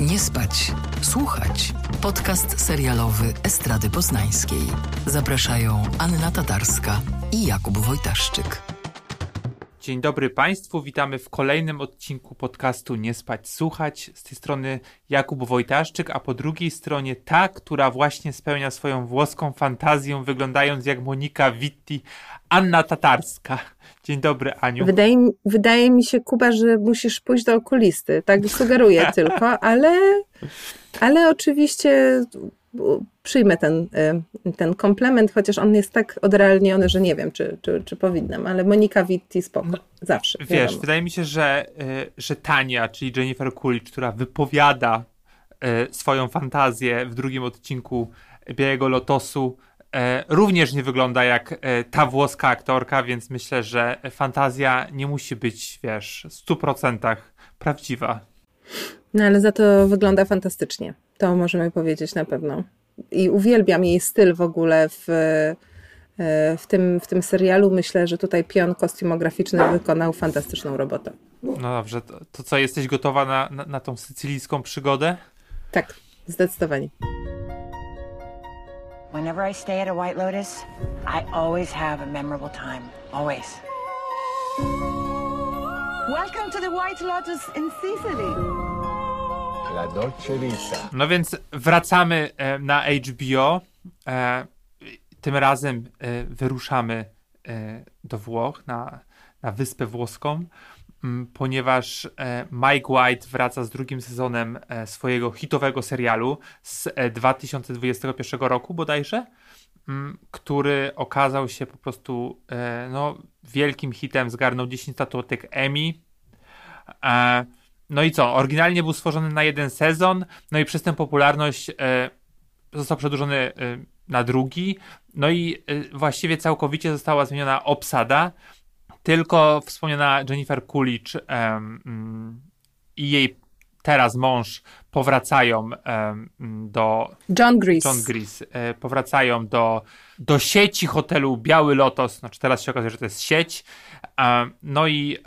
Nie spać, słuchać. Podcast serialowy Estrady Poznańskiej. Zapraszają Anna Tatarska i Jakub Wojtaszczyk. Dzień dobry Państwu, witamy w kolejnym odcinku podcastu Nie spać, słuchać. Z tej strony Jakub Wojtaszczyk, a po drugiej stronie ta, która właśnie spełnia swoją włoską fantazję, wyglądając jak Monika Witti, Anna Tatarska. Dzień dobry, Aniu. Wydaje, mi- wydaje mi się, Kuba, że musisz pójść do okulisty. Tak sugeruję tylko, ale, ale oczywiście przyjmę ten, y, ten komplement, chociaż on jest tak odrealniony, że nie wiem, czy, czy, czy powinnam, ale Monika Witti spoko. Zawsze. Wiesz, wiadomo. wydaje mi się, że, y, że Tania, czyli Jennifer Coolidge, która wypowiada y, swoją fantazję w drugim odcinku Białego Lotosu, również nie wygląda jak ta włoska aktorka, więc myślę, że fantazja nie musi być, wiesz, w 100% prawdziwa. No ale za to wygląda fantastycznie. To możemy powiedzieć na pewno. I uwielbiam jej styl w ogóle w, y, w, tym, w tym serialu. Myślę, że tutaj pion kostiumograficzny wykonał fantastyczną robotę. No dobrze, to, to co, jesteś gotowa na, na, na tą sycylijską przygodę? Tak, zdecydowanie. Whenever I stay at a White Lotus, I always have a memorable time. Always. Welcome to the White Lotus in Sicily. La Dolce Vita. No więc wracamy e, na HBO. E, tym razem e, wyruszamy e, do Włoch, na, na Wyspę Włoską, m, ponieważ e, Mike White wraca z drugim sezonem e, swojego hitowego serialu z e, 2021 roku bodajże, który okazał się po prostu no, wielkim hitem, zgarnął 10 statuetek Emmy. No i co? Oryginalnie był stworzony na jeden sezon, no i przez tę popularność e, został przedłużony e, na drugi. No i e, właściwie całkowicie została zmieniona obsada. Tylko wspomniana Jennifer Coolidge mm, i jej teraz mąż powracają do John Grease. John Grease powracają do, do sieci hotelu Biały Lotos. Znaczy teraz się okazuje, że to jest sieć. No i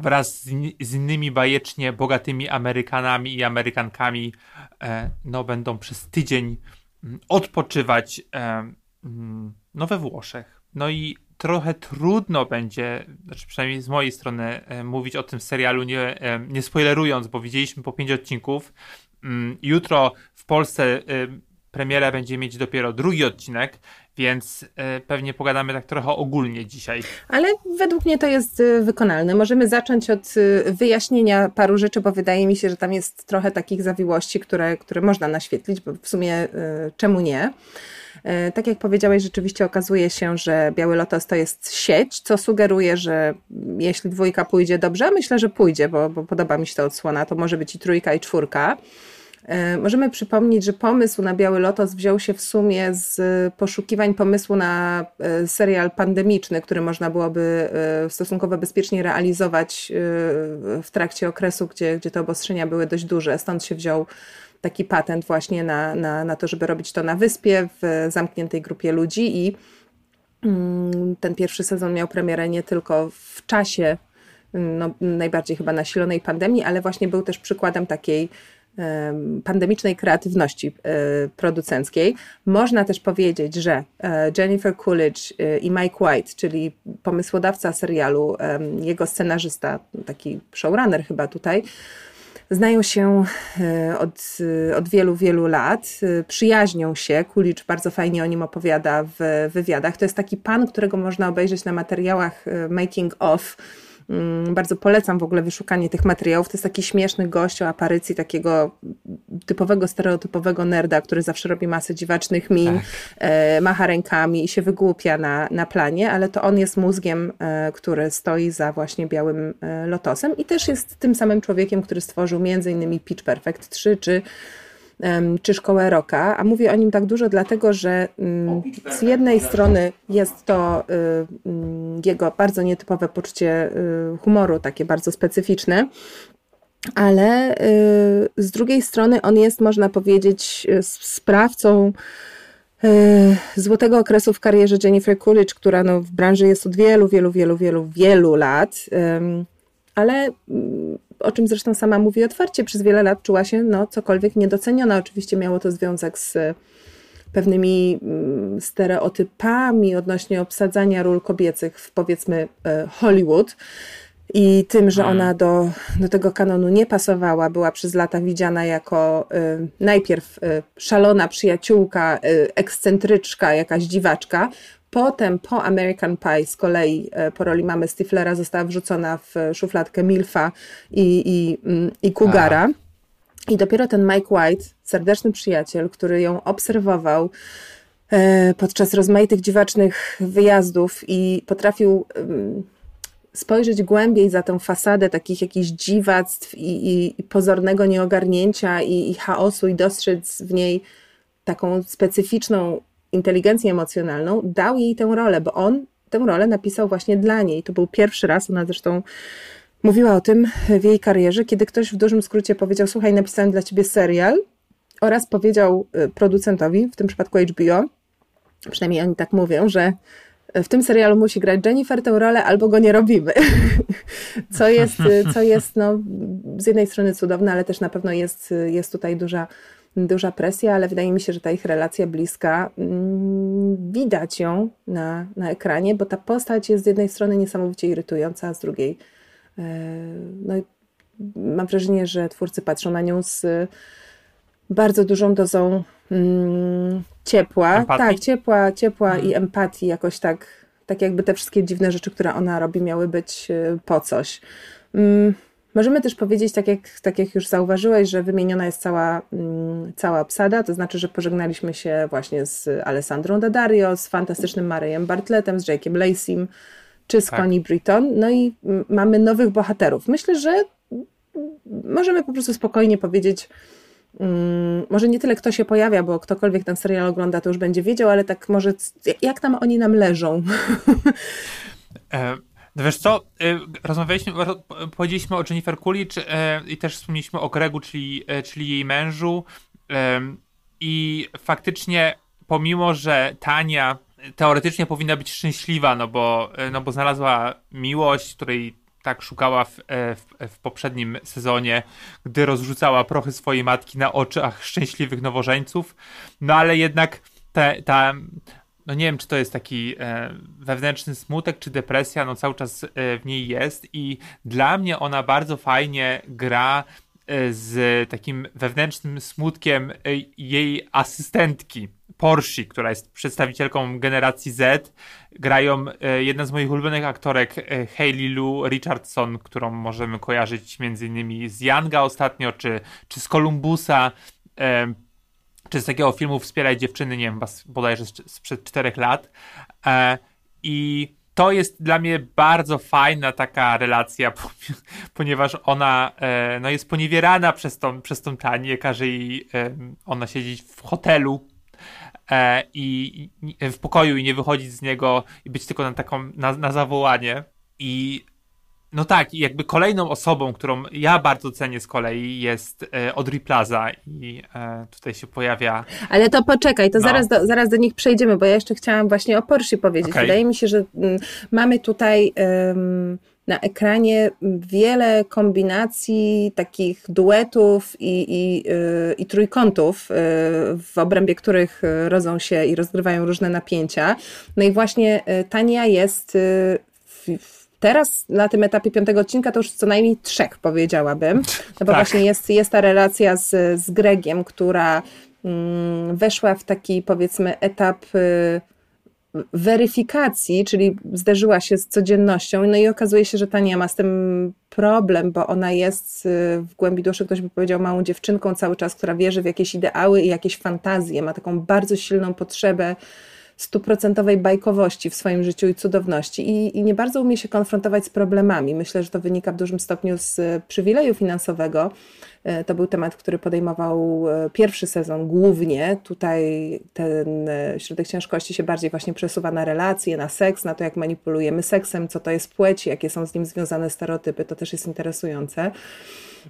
wraz z, in- z innymi bajecznie bogatymi Amerykanami i Amerykankami e, no, będą przez tydzień mm, odpoczywać e, mm, no, we Włoszech. No i trochę trudno będzie, znaczy przynajmniej z mojej strony, e, mówić o tym serialu nie, e, nie spoilerując, bo widzieliśmy po pięć odcinków. Mm, Jutro w Polsce premiera będzie mieć dopiero drugi odcinek, więc y, pewnie pogadamy tak trochę ogólnie dzisiaj. Ale według mnie to jest y, wykonalne. Możemy zacząć od y, wyjaśnienia paru rzeczy, bo wydaje mi się, że tam jest trochę takich zawiłości, które, które można naświetlić, bo w sumie czemu nie? Tak jak powiedziałeś, rzeczywiście okazuje się, że Biały Lotos to jest sieć, co sugeruje, że jeśli dwójka pójdzie dobrze, myślę, że pójdzie, bo, bo podoba mi się ta odsłona, to może być i trójka, i czwórka. E, Możemy przypomnieć, że pomysł na Biały Lotos wziął się w sumie z poszukiwań pomysłu na e, serial pandemiczny, który można byłoby e, stosunkowo bezpiecznie realizować w trakcie okresu, gdzie, gdzie te obostrzenia były dość duże. Stąd się wziął taki patent właśnie na, na, na to, żeby robić to na wyspie, w zamkniętej grupie ludzi i mm, ten pierwszy sezon miał premierę nie tylko w czasie no, najbardziej chyba nasilonej pandemii, ale właśnie był też przykładem takiej pandemicznej kreatywności e, producenckiej. Można też powiedzieć, że e, Jennifer Coolidge e, i Mike White, czyli pomysłodawca serialu, jego scenarzysta, taki showrunner chyba tutaj, Znają się od, od wielu, wielu lat, przyjaźnią się. Kulicz bardzo fajnie o nim opowiada w wywiadach. To jest taki pan, którego można obejrzeć na materiałach making of. Mm, Bardzo polecam w ogóle wyszukanie tych materiałów. To jest taki śmieszny gość o aparycji takiego typowego, stereotypowego nerda, który zawsze robi masę dziwacznych min, e, macha rękami i się wygłupia na, na planie, ale to on jest mózgiem, e, który stoi za właśnie Białym e, Lotosem i też jest tym samym człowiekiem, który stworzył między innymi Pitch Perfect 3 czy czy Szkołę Roka, a mówię o nim tak dużo dlatego, że mm, z jednej strony jest to y, mm, jego bardzo nietypowe poczucie y, humoru, takie bardzo specyficzne, ale y, z drugiej strony on jest, można powiedzieć, sprawcą złotego okresu w karierze Jennifer Coolidge, która no, w branży jest od wielu, wielu, wielu, wielu, wielu lat. Ale mm, o czym zresztą sama mówi otwarcie, przez wiele lat czuła się no, cokolwiek niedoceniona. Oczywiście miało to związek z pewnymi mm, stereotypami odnośnie obsadzania ról kobiecych w powiedzmy e, Hollywood i tym, że ona do, do tego kanonu nie pasowała, była przez lata widziana jako y, najpierw y, szalona przyjaciółka, y, ekscentryczka, jakaś dziwaczka. Potem po American Pie z kolei po roli mamy Stiflera została wrzucona w szufladkę Milfa i, i, i Kugara. I dopiero ten Mike White, serdeczny przyjaciel, który ją obserwował podczas rozmaitych dziwacznych wyjazdów i potrafił spojrzeć głębiej za tę fasadę takich jakichś dziwactw i, i, i pozornego nieogarnięcia i, i chaosu i dostrzec w niej taką specyficzną inteligencję emocjonalną, dał jej tę rolę, bo on tę rolę napisał właśnie dla niej. To był pierwszy raz, ona zresztą mówiła o tym w jej karierze, kiedy ktoś w dużym skrócie powiedział: Słuchaj, napisałem dla ciebie serial, oraz powiedział y, producentowi, w tym przypadku HBO, przynajmniej oni tak mówią, że w tym serialu musi grać Jennifer tę rolę, albo go nie robimy. co jest, co jest no, z jednej strony cudowne, ale też na pewno jest, jest tutaj duża, duża presja, ale wydaje mi się, że ta ich relacja bliska, mm, widać ją na, na ekranie, bo ta postać jest z jednej strony niesamowicie irytująca, a z drugiej e, no, mam wrażenie, że twórcy patrzą na nią z bardzo dużą dozą mm, ciepła. Empatii? Tak, ciepła, ciepła hmm. i empatii jakoś tak, tak jakby te wszystkie dziwne rzeczy, które ona robi, miały być y, po coś. Mm, możemy też powiedzieć, tak jak, tak jak już zauważyłeś, że wymieniona jest cała, mm, cała obsada, to znaczy, że pożegnaliśmy się właśnie z Alessandrą Daddario, z fantastycznym Maryjem Bartlettem, z Jake'em Lacey'm, czy z tak. Connie Britton, no i mm, mamy nowych bohaterów. Myślę, że możemy po prostu spokojnie powiedzieć, Hmm, może nie tyle kto się pojawia, bo ktokolwiek ten serial ogląda, to już będzie wiedział, ale tak może jak tam oni nam leżą? E, no wiesz co, e, rozmawialiśmy, powiedzieliśmy o Jennifer Coolidge e, i też wspomnieliśmy o Gregu, czyli, e, czyli jej mężu e, i faktycznie pomimo, że Tania teoretycznie powinna być szczęśliwa, no bo, e, no bo znalazła miłość, której tak szukała w, e, w, w, poprzednim sezonie, gdy rozrzucała prochy swojej matki na oczach szczęśliwych nowożeńców. No ale jednak te, ta, no nie wiem, czy to jest taki e, wewnętrzny smutek, czy depresja, no cały czas e, w niej jest i dla mnie ona bardzo fajnie gra e, z takim wewnętrznym smutkiem e, jej asystentki Porsche, która jest przedstawicielką generacji Z, grają e, jedna z moich ulubionych aktorek e, Hayley Lou Richardson, którą możemy kojarzyć między innymi z Younga ostatnio, czy, czy z Columbusa, e, czy z takiego filmu Wspieraj dziewczyny, nie wiem, bodajże sprzed czterech lat. I to jest dla mnie bardzo fajna taka relacja, ponieważ ona no, jest poniewierana przez tą, przez tą Tanię, każe jej ona siedzieć w hotelu e, i, i, w pokoju i nie wychodzić z niego i być tylko na taką, na, na zawołanie. I no tak, i jakby kolejną osobą, którą ja bardzo cenię z kolei jest e, Audrey Plaza i e, tutaj się pojawia... Ale to poczekaj, to no. zaraz, do, zaraz do nich przejdziemy, bo ja jeszcze chciałam właśnie o Porsche powiedzieć. Okay. Wydaje mi się, że mm, mamy tutaj na ekranie wiele kombinacji takich duetów i, i, y, i trójkątów, y, w obrębie których rodzą się i rozgrywają różne napięcia. No i właśnie y, Tania jest w, Teraz na tym etapie piątego odcinka to już co najmniej trzech powiedziałabym, no bo tak. właśnie jest, jest ta relacja z, z Gregiem, która mm, weszła w taki powiedzmy etap weryfikacji, czyli zderzyła się z codziennością, no i okazuje się, że Tania ma z tym problem, bo ona jest y, w głębi duszy, ktoś by powiedział, małą dziewczynką cały czas, która wierzy w jakieś ideały i jakieś fantazje, ma taką bardzo silną potrzebę stuprocentowej bajkowości w swoim życiu i cudowności i, i nie bardzo umie się konfrontować z problemami. Myślę, że to wynika w dużym stopniu z przywileju finansowego, to był temat, który podejmował e, pierwszy sezon głównie. Tutaj ten e, środek ciężkości się bardziej właśnie przesuwa na relacje, na seks, na to, jak manipulujemy seksem, co to jest płeć, jakie są z nim związane stereotypy. To też jest interesujące.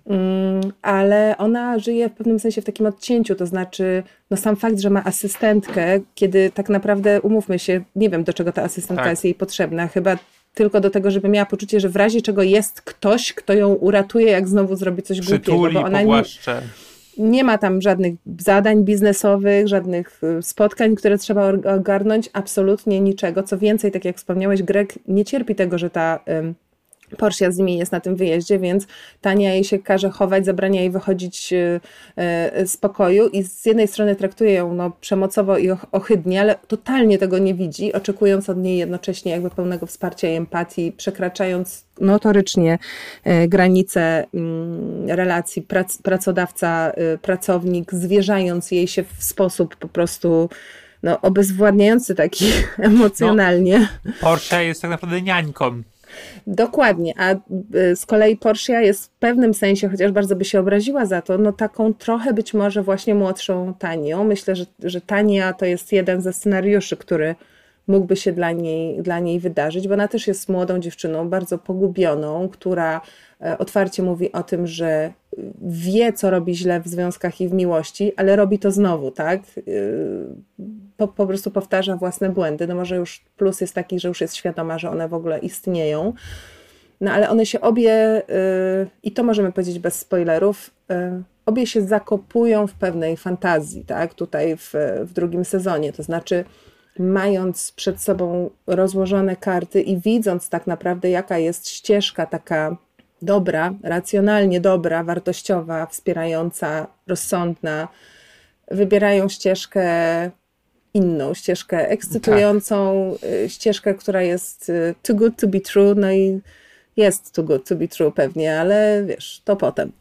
Mm, ale ona żyje w pewnym sensie w takim odcięciu, to znaczy no sam fakt, że ma asystentkę, kiedy tak naprawdę, umówmy się, nie wiem do czego ta asystentka tak. jest jej potrzebna, chyba tylko do tego, żeby miała poczucie, że w razie czego jest ktoś, kto ją uratuje, jak znowu zrobi coś Przytuli, głupiego. Bo ona nie, nie ma tam żadnych zadań biznesowych, żadnych y, spotkań, które trzeba ogarnąć, absolutnie niczego. Co więcej, tak jak wspomniałeś, Greg nie cierpi tego, że ta ym, Porsche z nimi jest na tym wyjeździe, więc Tania jej się każe chować, zabrania jej wychodzić y, y, z pokoju i z jednej strony traktuje ją no, przemocowo i ohydnie, ale totalnie tego nie widzi, oczekując od niej jednocześnie jakby pełnego wsparcia i empatii, przekraczając notorycznie y, granice mm, relacji prac- pracodawca-pracownik, zwierzając jej się w sposób po prostu no, obezwładniający taki emocjonalnie. Porsche jest tak naprawdę niańką. Dokładnie, a y, z kolei Porsche jest w pewnym sensie, chociaż bardzo by się obraziła za to, no taką trochę być może właśnie młodszą Tanią. Myślę, że, że Tania to jest jeden ze scenariuszy, który mógłby się dla niej, dla niej wydarzyć, bo ona też jest młodą dziewczyną, bardzo pogubioną, która e, otwarcie mówi o tym, że wie, co robi źle w związkach i w miłości, ale robi to znowu, tak? Po, po prostu powtarza własne błędy. No może już plus jest taki, że już jest świadoma, że one w ogóle istnieją. No ale one się obie, y, i to możemy powiedzieć bez spoilerów, y, obie się zakopują w pewnej fantazji, tak? Tutaj w, w drugim sezonie. To znaczy, mając przed sobą rozłożone karty i widząc tak naprawdę, jaka jest ścieżka taka dobra, racjonalnie dobra, wartościowa, wspierająca, rozsądna, wybierają ścieżkę inną, ścieżkę ekscytującą, tak. ścieżkę, która jest y, too good to be true, no i jest too good to be true pewnie, ale wiesz, to potem.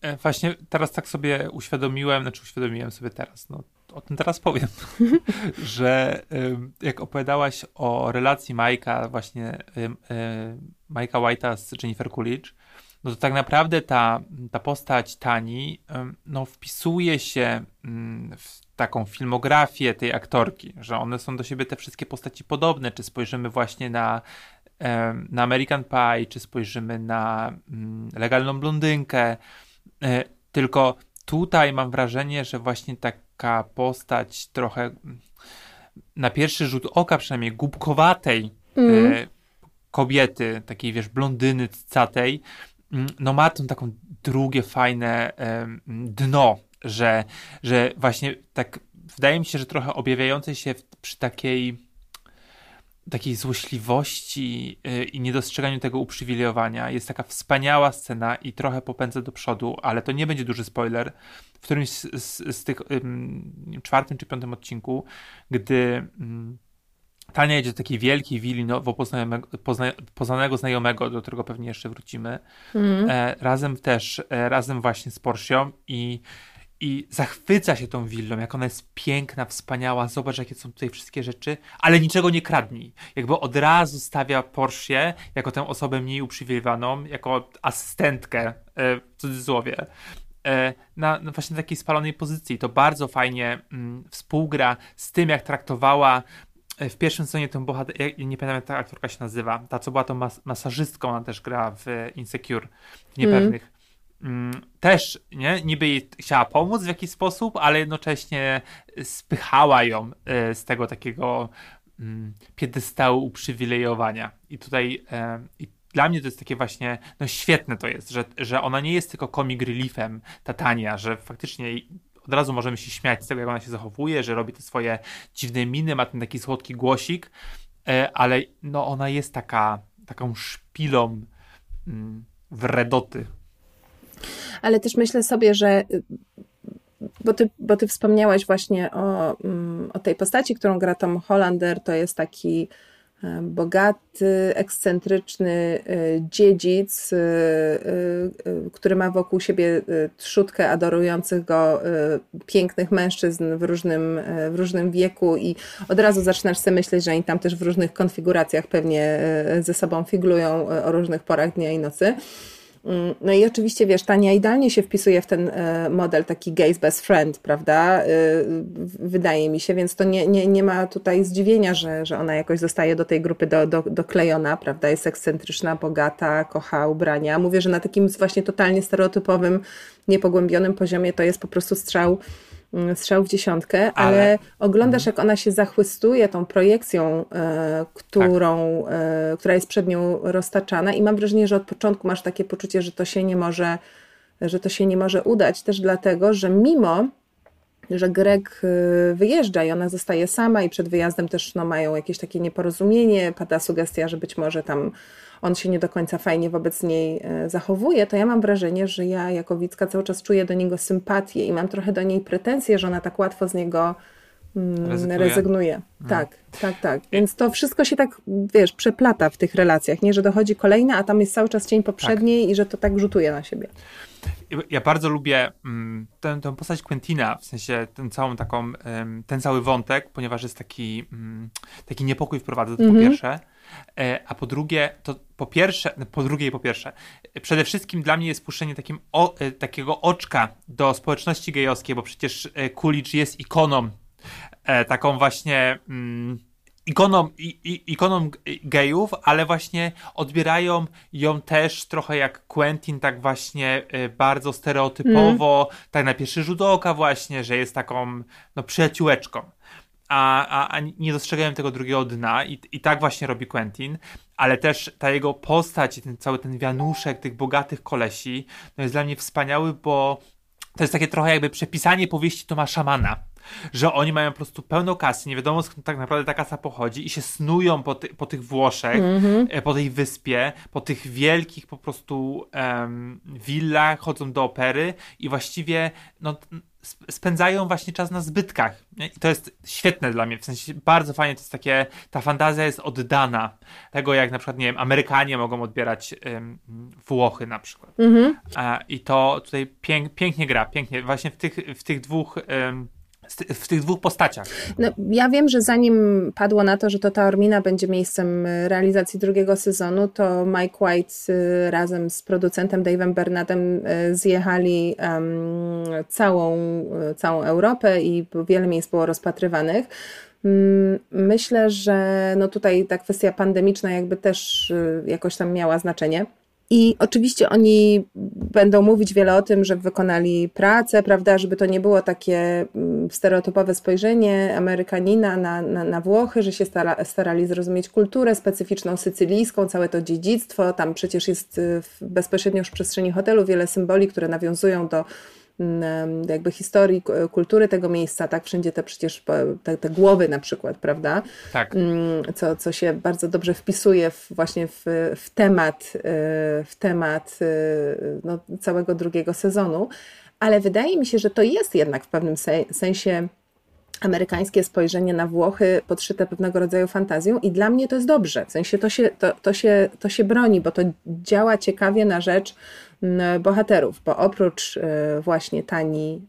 E, właśnie teraz tak sobie uświadomiłem, znaczy uświadomiłem sobie teraz, no o tym teraz powiem, że jak opowiadałaś o relacji Majka, właśnie Majka White'a z Jennifer Coolidge, no to tak naprawdę ta, ta postać Tani no, wpisuje się mm, w taką filmografię tej aktorki, że one są do siebie te wszystkie postaci podobne, czy spojrzymy właśnie na, na American Pie, czy spojrzymy na mm, Legalną Blondynkę, e, tylko tutaj mam wrażenie, że właśnie taka postać trochę na pierwszy rzut oka przynajmniej głupkowatej mm. kobiety, takiej wiesz, blondyny catej, mm, no ma tą taką drugie fajne dno, że, że właśnie tak wydaje mi się, że trochę objawiającej się przy takiej takiej złośliwości yy, i niedostrzeganiu tego uprzywilejowania. Jest taka wspaniała scena i trochę popędzę do przodu, ale to nie będzie duży spoiler. W którymś z, z, z tych yy, czwartym czy piątym odcinku, gdy yy, Tania jedzie do takiej wielkiej willi nowo pozna, poznanego znajomego, do którego pewnie jeszcze wrócimy, mm. e, razem też, e, razem właśnie z Porsche i i zachwyca się tą willą, jak ona jest piękna, wspaniała, zobacz jakie są tutaj wszystkie rzeczy, ale niczego nie kradnij. Jakby od razu stawia Porsche jako tę osobę mniej uprzywilejowaną, jako asystentkę, e, w cudzysłowie, e, na, na, właśnie takiej spalonej pozycji. To bardzo fajnie mm, współgra z tym, jak traktowała e, w pierwszym sezonie tę bohater, ja nie pamiętam jak ta aktorka się nazywa, ta co była tą mas masażystką, ona też gra w Insecure, w niepewnych. Mm też, nie, niby jej chciała pomóc w jakiś sposób, ale jednocześnie spychała ją e, z tego takiego mm, piedestału uprzywilejowania. I tutaj e, i dla mnie to jest takie właśnie, no świetne to jest, że, że ona nie jest tylko comic reliefem, ta Tania, że faktycznie od razu możemy się śmiać z tego, jak ona się zachowuje, że robi te swoje dziwne miny, ma ten taki słodki głosik, e, ale no ona jest taka, taką szpilą mm, wredoty ale też myślę sobie, że y, bo ty, bo ty wspomniałaś właśnie o, mm, o tej postaci, którą gra Tom Hollander, to jest taki e, bogaty, ekscentryczny e, dziedzic, e, który ma wokół siebie trzutkę adorujących go pięknych mężczyzn w różnym, w różnym wieku i od razu zaczynasz sobie myśleć, że oni tam też w różnych konfiguracjach pewnie ze sobą figlują o różnych porach dnia i nocy. Mm, no i oczywiście, wiesz, Tania idealnie się wpisuje w ten e, model taki gay's best friend, prawda? E, wydaje mi się, więc to nie, nie, nie ma tutaj zdziwienia, że, że ona jakoś zostaje do tej grupy do, do, doklejona, prawda? Jest ekscentryczna, bogata, kocha ubrania. Mówię, że na takim właśnie totalnie stereotypowym, niepogłębionym poziomie to jest po prostu strzał strzał w dziesiątkę, ale, Ale- oglądasz, jak ona się zachłystuje tą projekcją, e, którą, e, która jest przed nią roztaczana i mam wrażenie, że od początku masz takie poczucie, że to się nie może, że to się nie może udać, też dlatego, że mimo że Greg y, wyjeżdża i ona zostaje sama i przed wyjazdem też no, mają jakieś takie nieporozumienie, pada sugestia, że być może tam on się nie do końca fajnie wobec niej e, zachowuje, to ja mam wrażenie, że ja jako widzka cały czas czuję do niego sympatię i mam trochę do niej pretensje, że ona tak łatwo z niego mm, Rezygnuje. rezygnuje. Tak, tak, tak. Więc to wszystko się tak, wiesz, przeplata w tych relacjach, nie, że dochodzi kolejna, a tam jest cały czas cień poprzedniej i że to tak rzutuje na siebie. Ja bardzo lubię mm, tę, tę postać Quentina, w sensie tę całą taką, ten cały wątek, ponieważ jest taki, mm, taki niepokój wprowadza, to po pierwsze. E, a po drugie, to po pierwsze, po drugie i po pierwsze, przede wszystkim dla mnie jest puszczenie takim o, e, takiego oczka do społeczności gejowskiej, bo przecież e, Coolidge jest ikoną, taką właśnie mm, ikoną, i, ikoną gejów, ale właśnie odbierają ją też trochę jak Quentin, tak właśnie bardzo stereotypowo, tak na pierwszy rzut oka właśnie, że jest taką no, przyjaciółeczką. A, a, a nie dostrzegają tego drugiego dna i, i tak właśnie robi Quentin, ale też ta jego postać i ten cały ten wianuszek tych bogatych kolesi no jest dla mnie wspaniały, bo to jest takie trochę jakby przepisanie powieści Tomasza Mana. Że oni mają po prostu pełno kasy, nie wiadomo skąd tak naprawdę ta kasa pochodzi i się snują po, ty, po tych Włoszech, e, po tej wyspie, po tych wielkich po prostu em, willach, chodzą do opery i właściwie no, spędzają właśnie czas na zbytkach. I to jest świetne dla mnie, w sensie bardzo fajnie, to jest takie, ta fantazja jest oddana. Tego jak na przykład, nie wiem, Amerykanie mogą odbierać Włochy na przykład. A, I to tutaj pięk, pięknie gra, pięknie, właśnie w tych, w tych dwóch w tych dwóch postaciach. No, ja wiem, że zanim padło na to, że to Taormina będzie miejscem realizacji drugiego sezonu, to Mike White y, razem z producentem Dave'em Bernardem y, zjechali em, całą, y, całą Europę i wiele miejsc było rozpatrywanych. Mm, Myślę, że no tutaj ta kwestia pandemiczna jakby też jakoś tam miała znaczenie. I oczywiście oni będą mówić wiele o tym, że wykonali pracę, prawda, żeby to nie było takie mm, stereotypowe spojrzenie Amerykanina na, na, na Włochy, że się stara, starali zrozumieć kulturę specyficzną sycylijską, całe to dziedzictwo. Tam przecież jest y, bezpośrednio już w przestrzeni hotelu wiele symboli, które nawiązują do jakby historii, kultury tego miejsca, tak? Wszędzie te przecież te, te głowy na przykład, prawda? Tak. Mm, co, co się bardzo dobrze wpisuje w, właśnie w, w temat, y, w temat y, no, całego drugiego sezonu, ale wydaje mi się, że to jest jednak w pewnym se- sensie amerykańskie spojrzenie na Włochy podszyte pewnego rodzaju fantazją i dla mnie to jest dobrze, w sensie to się, to, to się, to się broni, bo to działa ciekawie na rzecz bohaterów, bo oprócz y, właśnie Tani,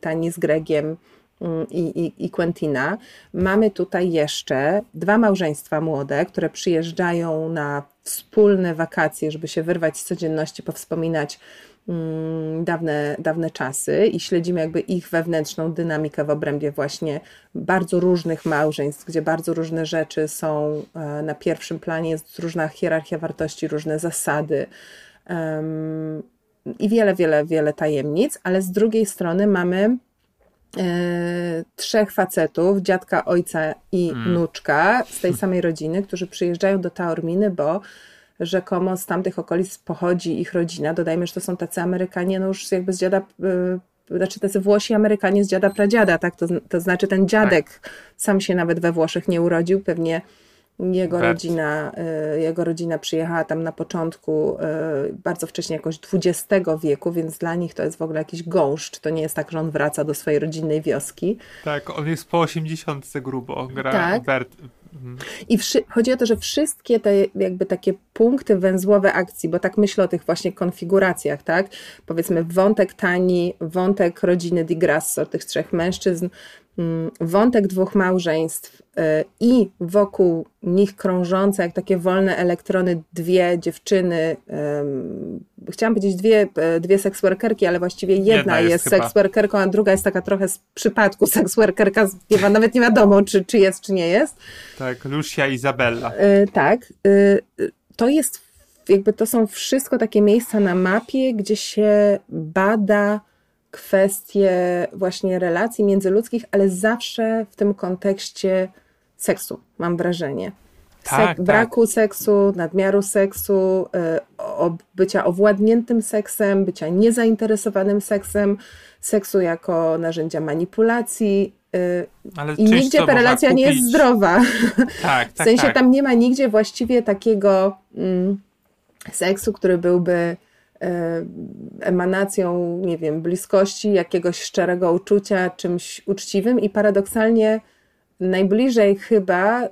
Tani z Gregiem, mm, i, i, i Quentina. Mamy tutaj jeszcze dwa małżeństwa młode, które przyjeżdżają na wspólne wakacje, żeby się wyrwać z codzienności, powspominać mm, dawne, dawne czasy i śledzimy jakby ich wewnętrzną dynamikę w obrębie właśnie bardzo różnych małżeństw, gdzie bardzo różne rzeczy są e, na pierwszym planie, jest różna hierarchia wartości, różne zasady. I wiele, wiele, wiele tajemnic, ale z drugiej strony mamy e, trzech facetów, dziadka, ojca i wnuczka z tej samej rodziny, którzy przyjeżdżają do Taorminy, bo rzekomo z tamtych okolic pochodzi ich rodzina. Dodajmy, że to są tacy Amerykanie, no już jakby z dziada, y, znaczy tacy Włosi Amerykanie z dziada pradziada, tak? To, to znaczy ten dziadek sam się nawet we Włoszech nie urodził, pewnie jego Bert. rodzina, y, jego rodzina przyjechała tam na początku y, bardzo wcześnie, jakoś XX wieku, więc dla nich to jest w ogóle jakiś gąszcz. To nie jest tak, że on wraca do swojej rodzinnej wioski. Tak, on jest po 80 grubo, gra Tak. Bert. I wszy- chodzi o to, że wszystkie te jakby takie punkty węzłowe akcji, bo tak myślę o tych właśnie konfiguracjach, tak? Powiedzmy wątek Tani, wątek rodziny Di Grasso, tych trzech mężczyzn, wątek dwóch małżeństw y, i wokół nich krążące jak takie wolne elektrony dwie dziewczyny, ym, chciałam powiedzieć dwie, e, dwie seksworkerki, ale właściwie jedna, Jedna jest jest, seksworkerką, a druga jest taka trochę z przypadku seksworkerka, nawet nie wiadomo, czy, czy jest, czy nie jest. Tak, Lucia Izabella. Y, tak. y, y, To jest, jakby to są wszystko takie miejsca na mapie, gdzie się bada kwestie właśnie relacji międzyludzkich, ale zawsze w tym kontekście seksu, mam wrażenie. Tak, tak. braku seksu, nadmiaru seksu, y, bycia owładniętym seksem, bycia niezainteresowanym seksem, seksu jako narzędzia manipulacji. y, Ale I nigdzie ta relacja nie jest kupić- zdrowa. Tak, W tak, sensie tak. tam nie ma nigdzie właściwie takiego mm, seksu, który byłby emanacją, nie wiem, bliskości, jakiegoś szczerego uczucia, czymś uczciwym i paradoksalnie najbliżej chyba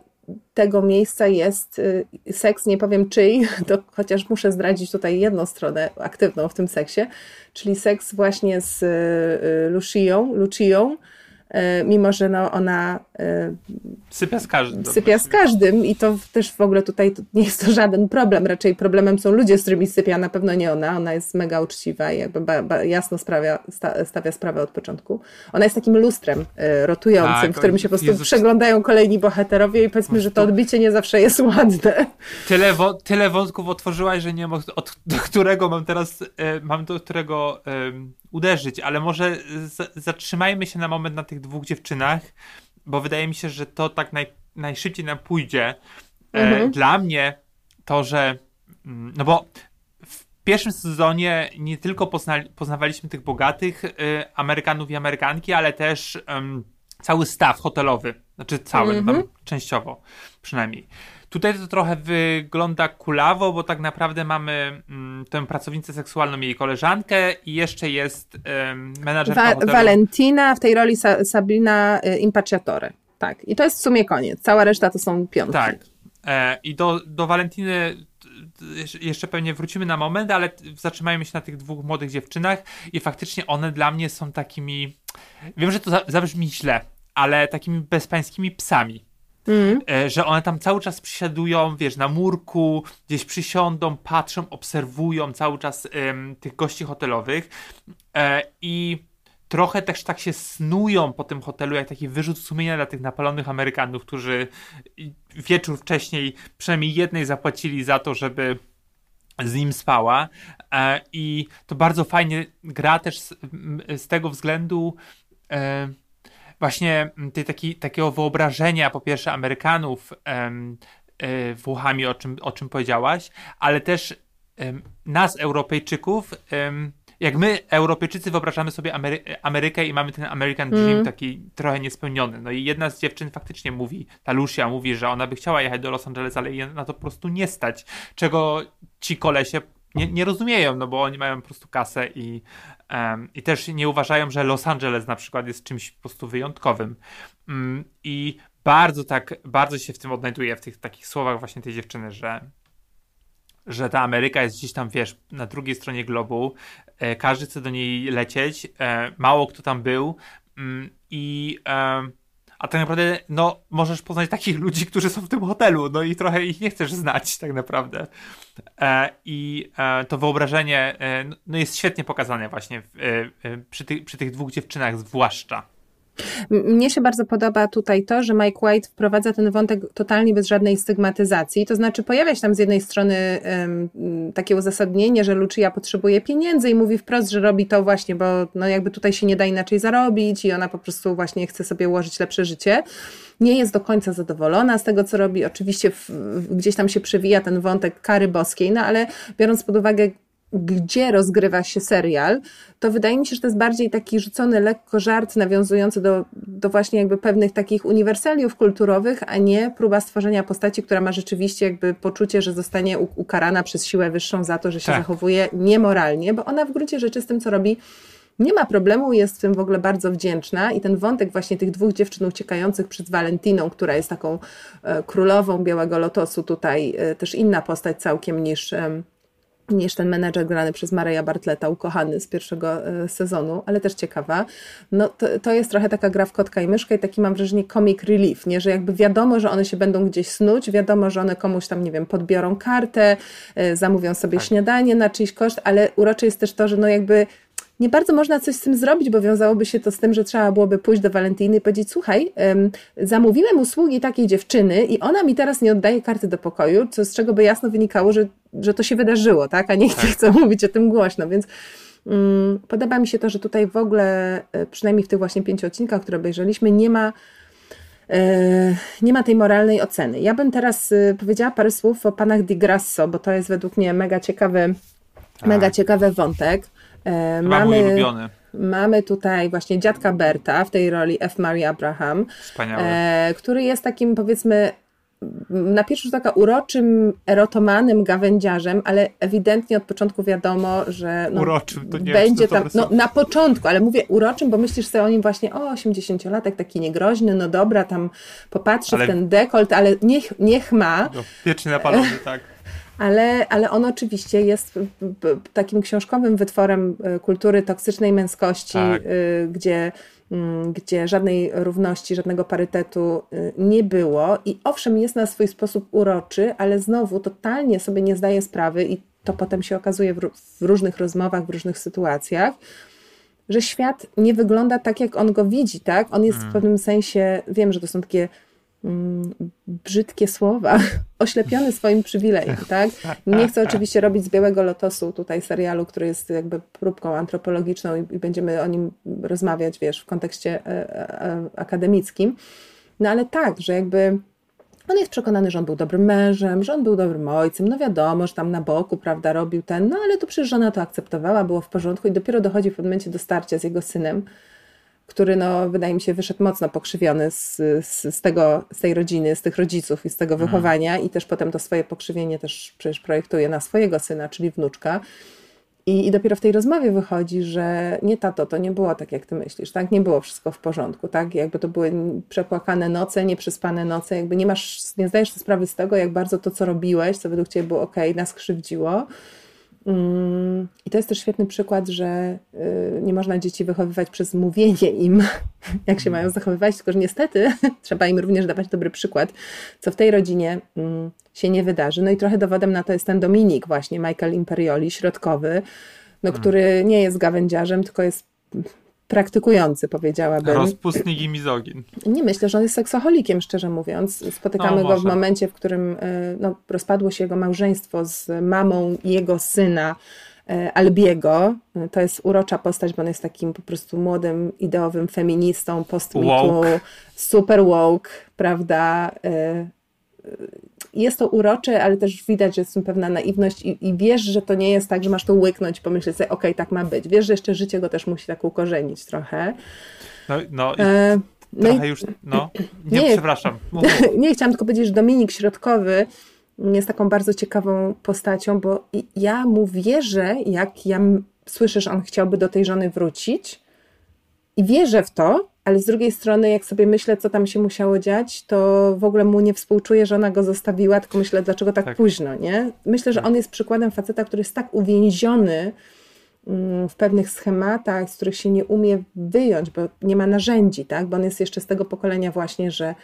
tego miejsca jest y, seks, nie powiem czyj, to chociaż muszę zdradzić tutaj jedną stronę aktywną w tym seksie, czyli seks właśnie z y, Lucią, Lucią mimo że no ona y, Sypia z każdym. sypia z każdym i to też w ogóle tutaj nie jest to żaden problem, raczej problemem są ludzie, z którymi sypia, na pewno nie ona, ona jest mega uczciwa i jakby ba, ba, jasno sprawia, sta, stawia sprawę od początku. Ona jest takim lustrem y, rotującym, Tak, w którym się po prostu Jezus. przeglądają kolejni bohaterowie i powiedzmy, że to odbicie nie zawsze jest ładne. Tyle, wo- tyle wątków otworzyłaś, że nie wiem, od, do którego mam teraz, e, mam do którego uderzyć, ale może zatrzymajmy się na moment na tych dwóch dziewczynach, bo wydaje mi się, że to tak naj, najszybciej nam pójdzie. E, Mhm. Dla mnie to, że mm, no bo w pierwszym sezonie nie tylko pozna, poznawaliśmy tych bogatych e, Amerykanów i Amerykanki, ale też cały staw hotelowy. Znaczy cały, Mhm. tam częściowo przynajmniej. Tutaj to trochę wygląda kulawo, bo tak naprawdę mamy mm, tę pracownicę seksualną, jej koleżankę i jeszcze jest um, menadżerka Wa- hotelu. Valentina, w tej roli Sa- Sabrina y, Impacciatore. Tak, i to jest w sumie koniec. Cała reszta to są pionki. Tak. E, I do, do t- jeszcze- pewnie wrócimy na moment, ale zatrzymajmy się na tych dwóch młodych dziewczynach i faktycznie one dla mnie są takimi, wiem, że to za- zabrzmi źle, ale takimi bezpańskimi psami. Mhm. E, że one tam cały czas przysiadują, wiesz, na murku, gdzieś przysiądą, patrzą, obserwują cały czas em, tych gości hotelowych e, i trochę też tak się snują po tym hotelu, jak taki wyrzut sumienia dla tych napalonych Amerykanów, którzy wieczór wcześniej przynajmniej jednej zapłacili za to, żeby z nim spała e, i to bardzo fajnie gra też z, z tego względu e, właśnie tej, taki, takiego wyobrażenia po pierwsze Amerykanów em, e, Włochami, o czym, o czym powiedziałaś, ale też em, nas Europejczyków em, jak my, Europejczycy, wyobrażamy sobie Amery- Amerykę i mamy ten American Dream Mm. taki trochę niespełniony. No i jedna z dziewczyn faktycznie mówi, ta Lucia mówi, że ona by chciała jechać do Los Angeles, ale na to po prostu nie stać. Czego ci kolesie nie, nie rozumieją, no bo oni mają po prostu kasę i, em, i też nie uważają, że Los Angeles na przykład jest czymś po prostu wyjątkowym. Mm, I bardzo tak, bardzo się w tym odnajduję, w tych takich słowach właśnie tej dziewczyny, że że ta Ameryka jest gdzieś tam, wiesz, na drugiej stronie globu, e, każdy chce do niej lecieć, e, mało kto tam był mm, i e, a tak naprawdę, no, możesz poznać takich ludzi, którzy są w tym hotelu, no i trochę ich nie chcesz znać tak naprawdę. E, I e, to wyobrażenie e, no jest świetnie pokazane właśnie w, e, e, przy, tych, przy tych dwóch dziewczynach zwłaszcza. Mnie się bardzo podoba tutaj to, że Mike White wprowadza ten wątek totalnie bez żadnej stygmatyzacji. To znaczy, pojawia się tam z jednej strony em, m, takie uzasadnienie, że Lucia potrzebuje pieniędzy i mówi wprost, że robi to właśnie, bo no jakby tutaj się nie da inaczej zarobić i ona po prostu właśnie chce sobie ułożyć lepsze życie. Nie jest do końca zadowolona z tego, co robi. Oczywiście w, w, gdzieś tam się przewija ten wątek kary boskiej, no ale biorąc pod uwagę, gdzie rozgrywa się serial, to wydaje mi się, że to jest bardziej taki rzucony lekko żart nawiązujący do, do właśnie jakby pewnych takich uniwersaliów kulturowych, a nie próba stworzenia postaci, która ma rzeczywiście jakby poczucie, że zostanie ukarana przez siłę wyższą za to, że się Tak. zachowuje niemoralnie, bo ona w gruncie rzeczy z tym, co robi, nie ma problemu, jest w tym w ogóle bardzo wdzięczna i ten wątek właśnie tych dwóch dziewczyn uciekających przed Valentiną, która jest taką e, królową Białego Lotosu, tutaj e, też inna postać całkiem niż, niż ten menedżer grany przez Mareja Bartleta, ukochany z pierwszego e, sezonu, ale też ciekawa. No to, to jest trochę taka gra w kotka i myszkę i taki mam wrażenie comic relief, nie? że jakby wiadomo, że one się będą gdzieś snuć, wiadomo, że one komuś tam, nie wiem, podbiorą kartę, e, zamówią sobie Tak. śniadanie na czyjś koszt, ale urocze jest też to, że no jakby nie bardzo można coś z tym zrobić, bo wiązałoby się to z tym, że trzeba byłoby pójść do Walentiny i powiedzieć, słuchaj, em, zamówiłem usługi takiej dziewczyny i ona mi teraz nie oddaje karty do pokoju, co z czego by jasno wynikało, że, że to się wydarzyło, tak? A nie chcę, chcę mówić o tym głośno, więc Mm, podoba mi się to, że tutaj w ogóle, e, przynajmniej w tych właśnie pięciu odcinkach, które obejrzeliśmy, nie ma e, nie ma tej moralnej oceny. Ja bym teraz e, powiedziała parę słów o panach Di Grasso, bo to jest według mnie mega ciekawy, Tak. mega ciekawy wątek. Mój ulubiony. mamy tutaj właśnie dziadka Berta w tej roli F. Mary Abraham, e, który jest takim powiedzmy na pierwszy rzut oka uroczym, erotomanym gawędziarzem, ale ewidentnie od początku wiadomo, że no, Uroczym, to nie będzie tam, no na początku, ale mówię uroczym, bo myślisz sobie o nim właśnie, o 80-latek, taki niegroźny, no dobra, tam popatrzy Ale- w ten dekolt, ale niech, niech ma, No, Wiecznie napalony, tak. Ale, ale on oczywiście jest takim książkowym wytworem e, kultury toksycznej męskości, Tak. y, gdzie, mm, gdzie żadnej równości, żadnego parytetu y, nie było. I owszem, jest na swój sposób uroczy, ale znowu totalnie sobie nie zdaje sprawy, i to potem się okazuje w, ró- w różnych rozmowach, w różnych sytuacjach. Że świat nie wygląda tak, jak on go widzi, tak? On jest w pewnym sensie, wiem, że to są takie mm, brzydkie słowa, oślepiony swoim przywilejem, tak? Nie chcę oczywiście robić z Białego Lotosu tutaj serialu, który jest jakby próbką antropologiczną i, będziemy o nim rozmawiać, wiesz, w kontekście e, e, akademickim. No ale tak, że jakby on jest przekonany, że on był dobrym mężem, że on był dobrym ojcem, no wiadomo, że tam na boku, prawda, robił ten, no ale to przecież żona to akceptowała, było w porządku i dopiero dochodzi w momencie do starcia z jego synem, który no, wydaje mi się wyszedł mocno pokrzywiony z, z, z, tego, z tej rodziny, z tych rodziców i z tego wychowania i też potem to swoje pokrzywienie też przecież projektuje na swojego syna, czyli wnuczka. I, I dopiero w tej rozmowie wychodzi, że nie tato, to nie było tak, jak ty myślisz, tak? Nie było wszystko w porządku, tak? Jakby to były przepłakane noce, nieprzespane noce, jakby nie masz, nie zdajesz sobie sprawy z tego, jak bardzo to, co robiłeś, co według ciebie było ok, nas krzywdziło. Mm, I to jest też świetny przykład, że y, nie można dzieci wychowywać przez mówienie im, jak się mają zachowywać, tylko że niestety trzeba im również dawać dobry przykład, co w tej rodzinie mm, się nie wydarzy. No i trochę dowodem na to jest ten Dominik właśnie, Michael Imperioli, środkowy, no, który nie jest gawędziarzem, tylko jest praktykujący, powiedziałabym. Rozpustnik i mizogin. Nie myślę, że on jest seksoholikiem, szczerze mówiąc. Spotykamy No, go w momencie, w którym e, no, rozpadło się jego małżeństwo z mamą jego syna e, Albiego. E, To jest urocza postać, bo on jest takim po prostu młodym, ideowym feministą, Woke. super woke, prawda? E, e, Jest to urocze, ale też widać, że jest tym pewna naiwność i, i wiesz, że to nie jest tak, że masz to łyknąć, pomyśleć sobie, okej, tak ma być. Wiesz, że jeszcze życie go też musi tak ukorzenić trochę. No, no i E, No i trochę już, no, nie, Nie. przepraszam. Mów, mów. nie, chciałam tylko powiedzieć, że Dominik Środkowy jest taką bardzo ciekawą postacią, bo i- ja mu wierzę, jak ja słyszę, że on chciałby do tej żony wrócić i wierzę w to, ale z drugiej strony, jak sobie myślę, co tam się musiało dziać, to w ogóle mu nie współczuję, że ona go zostawiła, tylko myślę, dlaczego tak, Tak. późno, nie? Myślę, że on jest przykładem faceta, który jest tak uwięziony mm, w pewnych schematach, z których się nie umie wyjąć, bo nie ma narzędzi, tak? Bo on jest jeszcze z tego pokolenia właśnie, że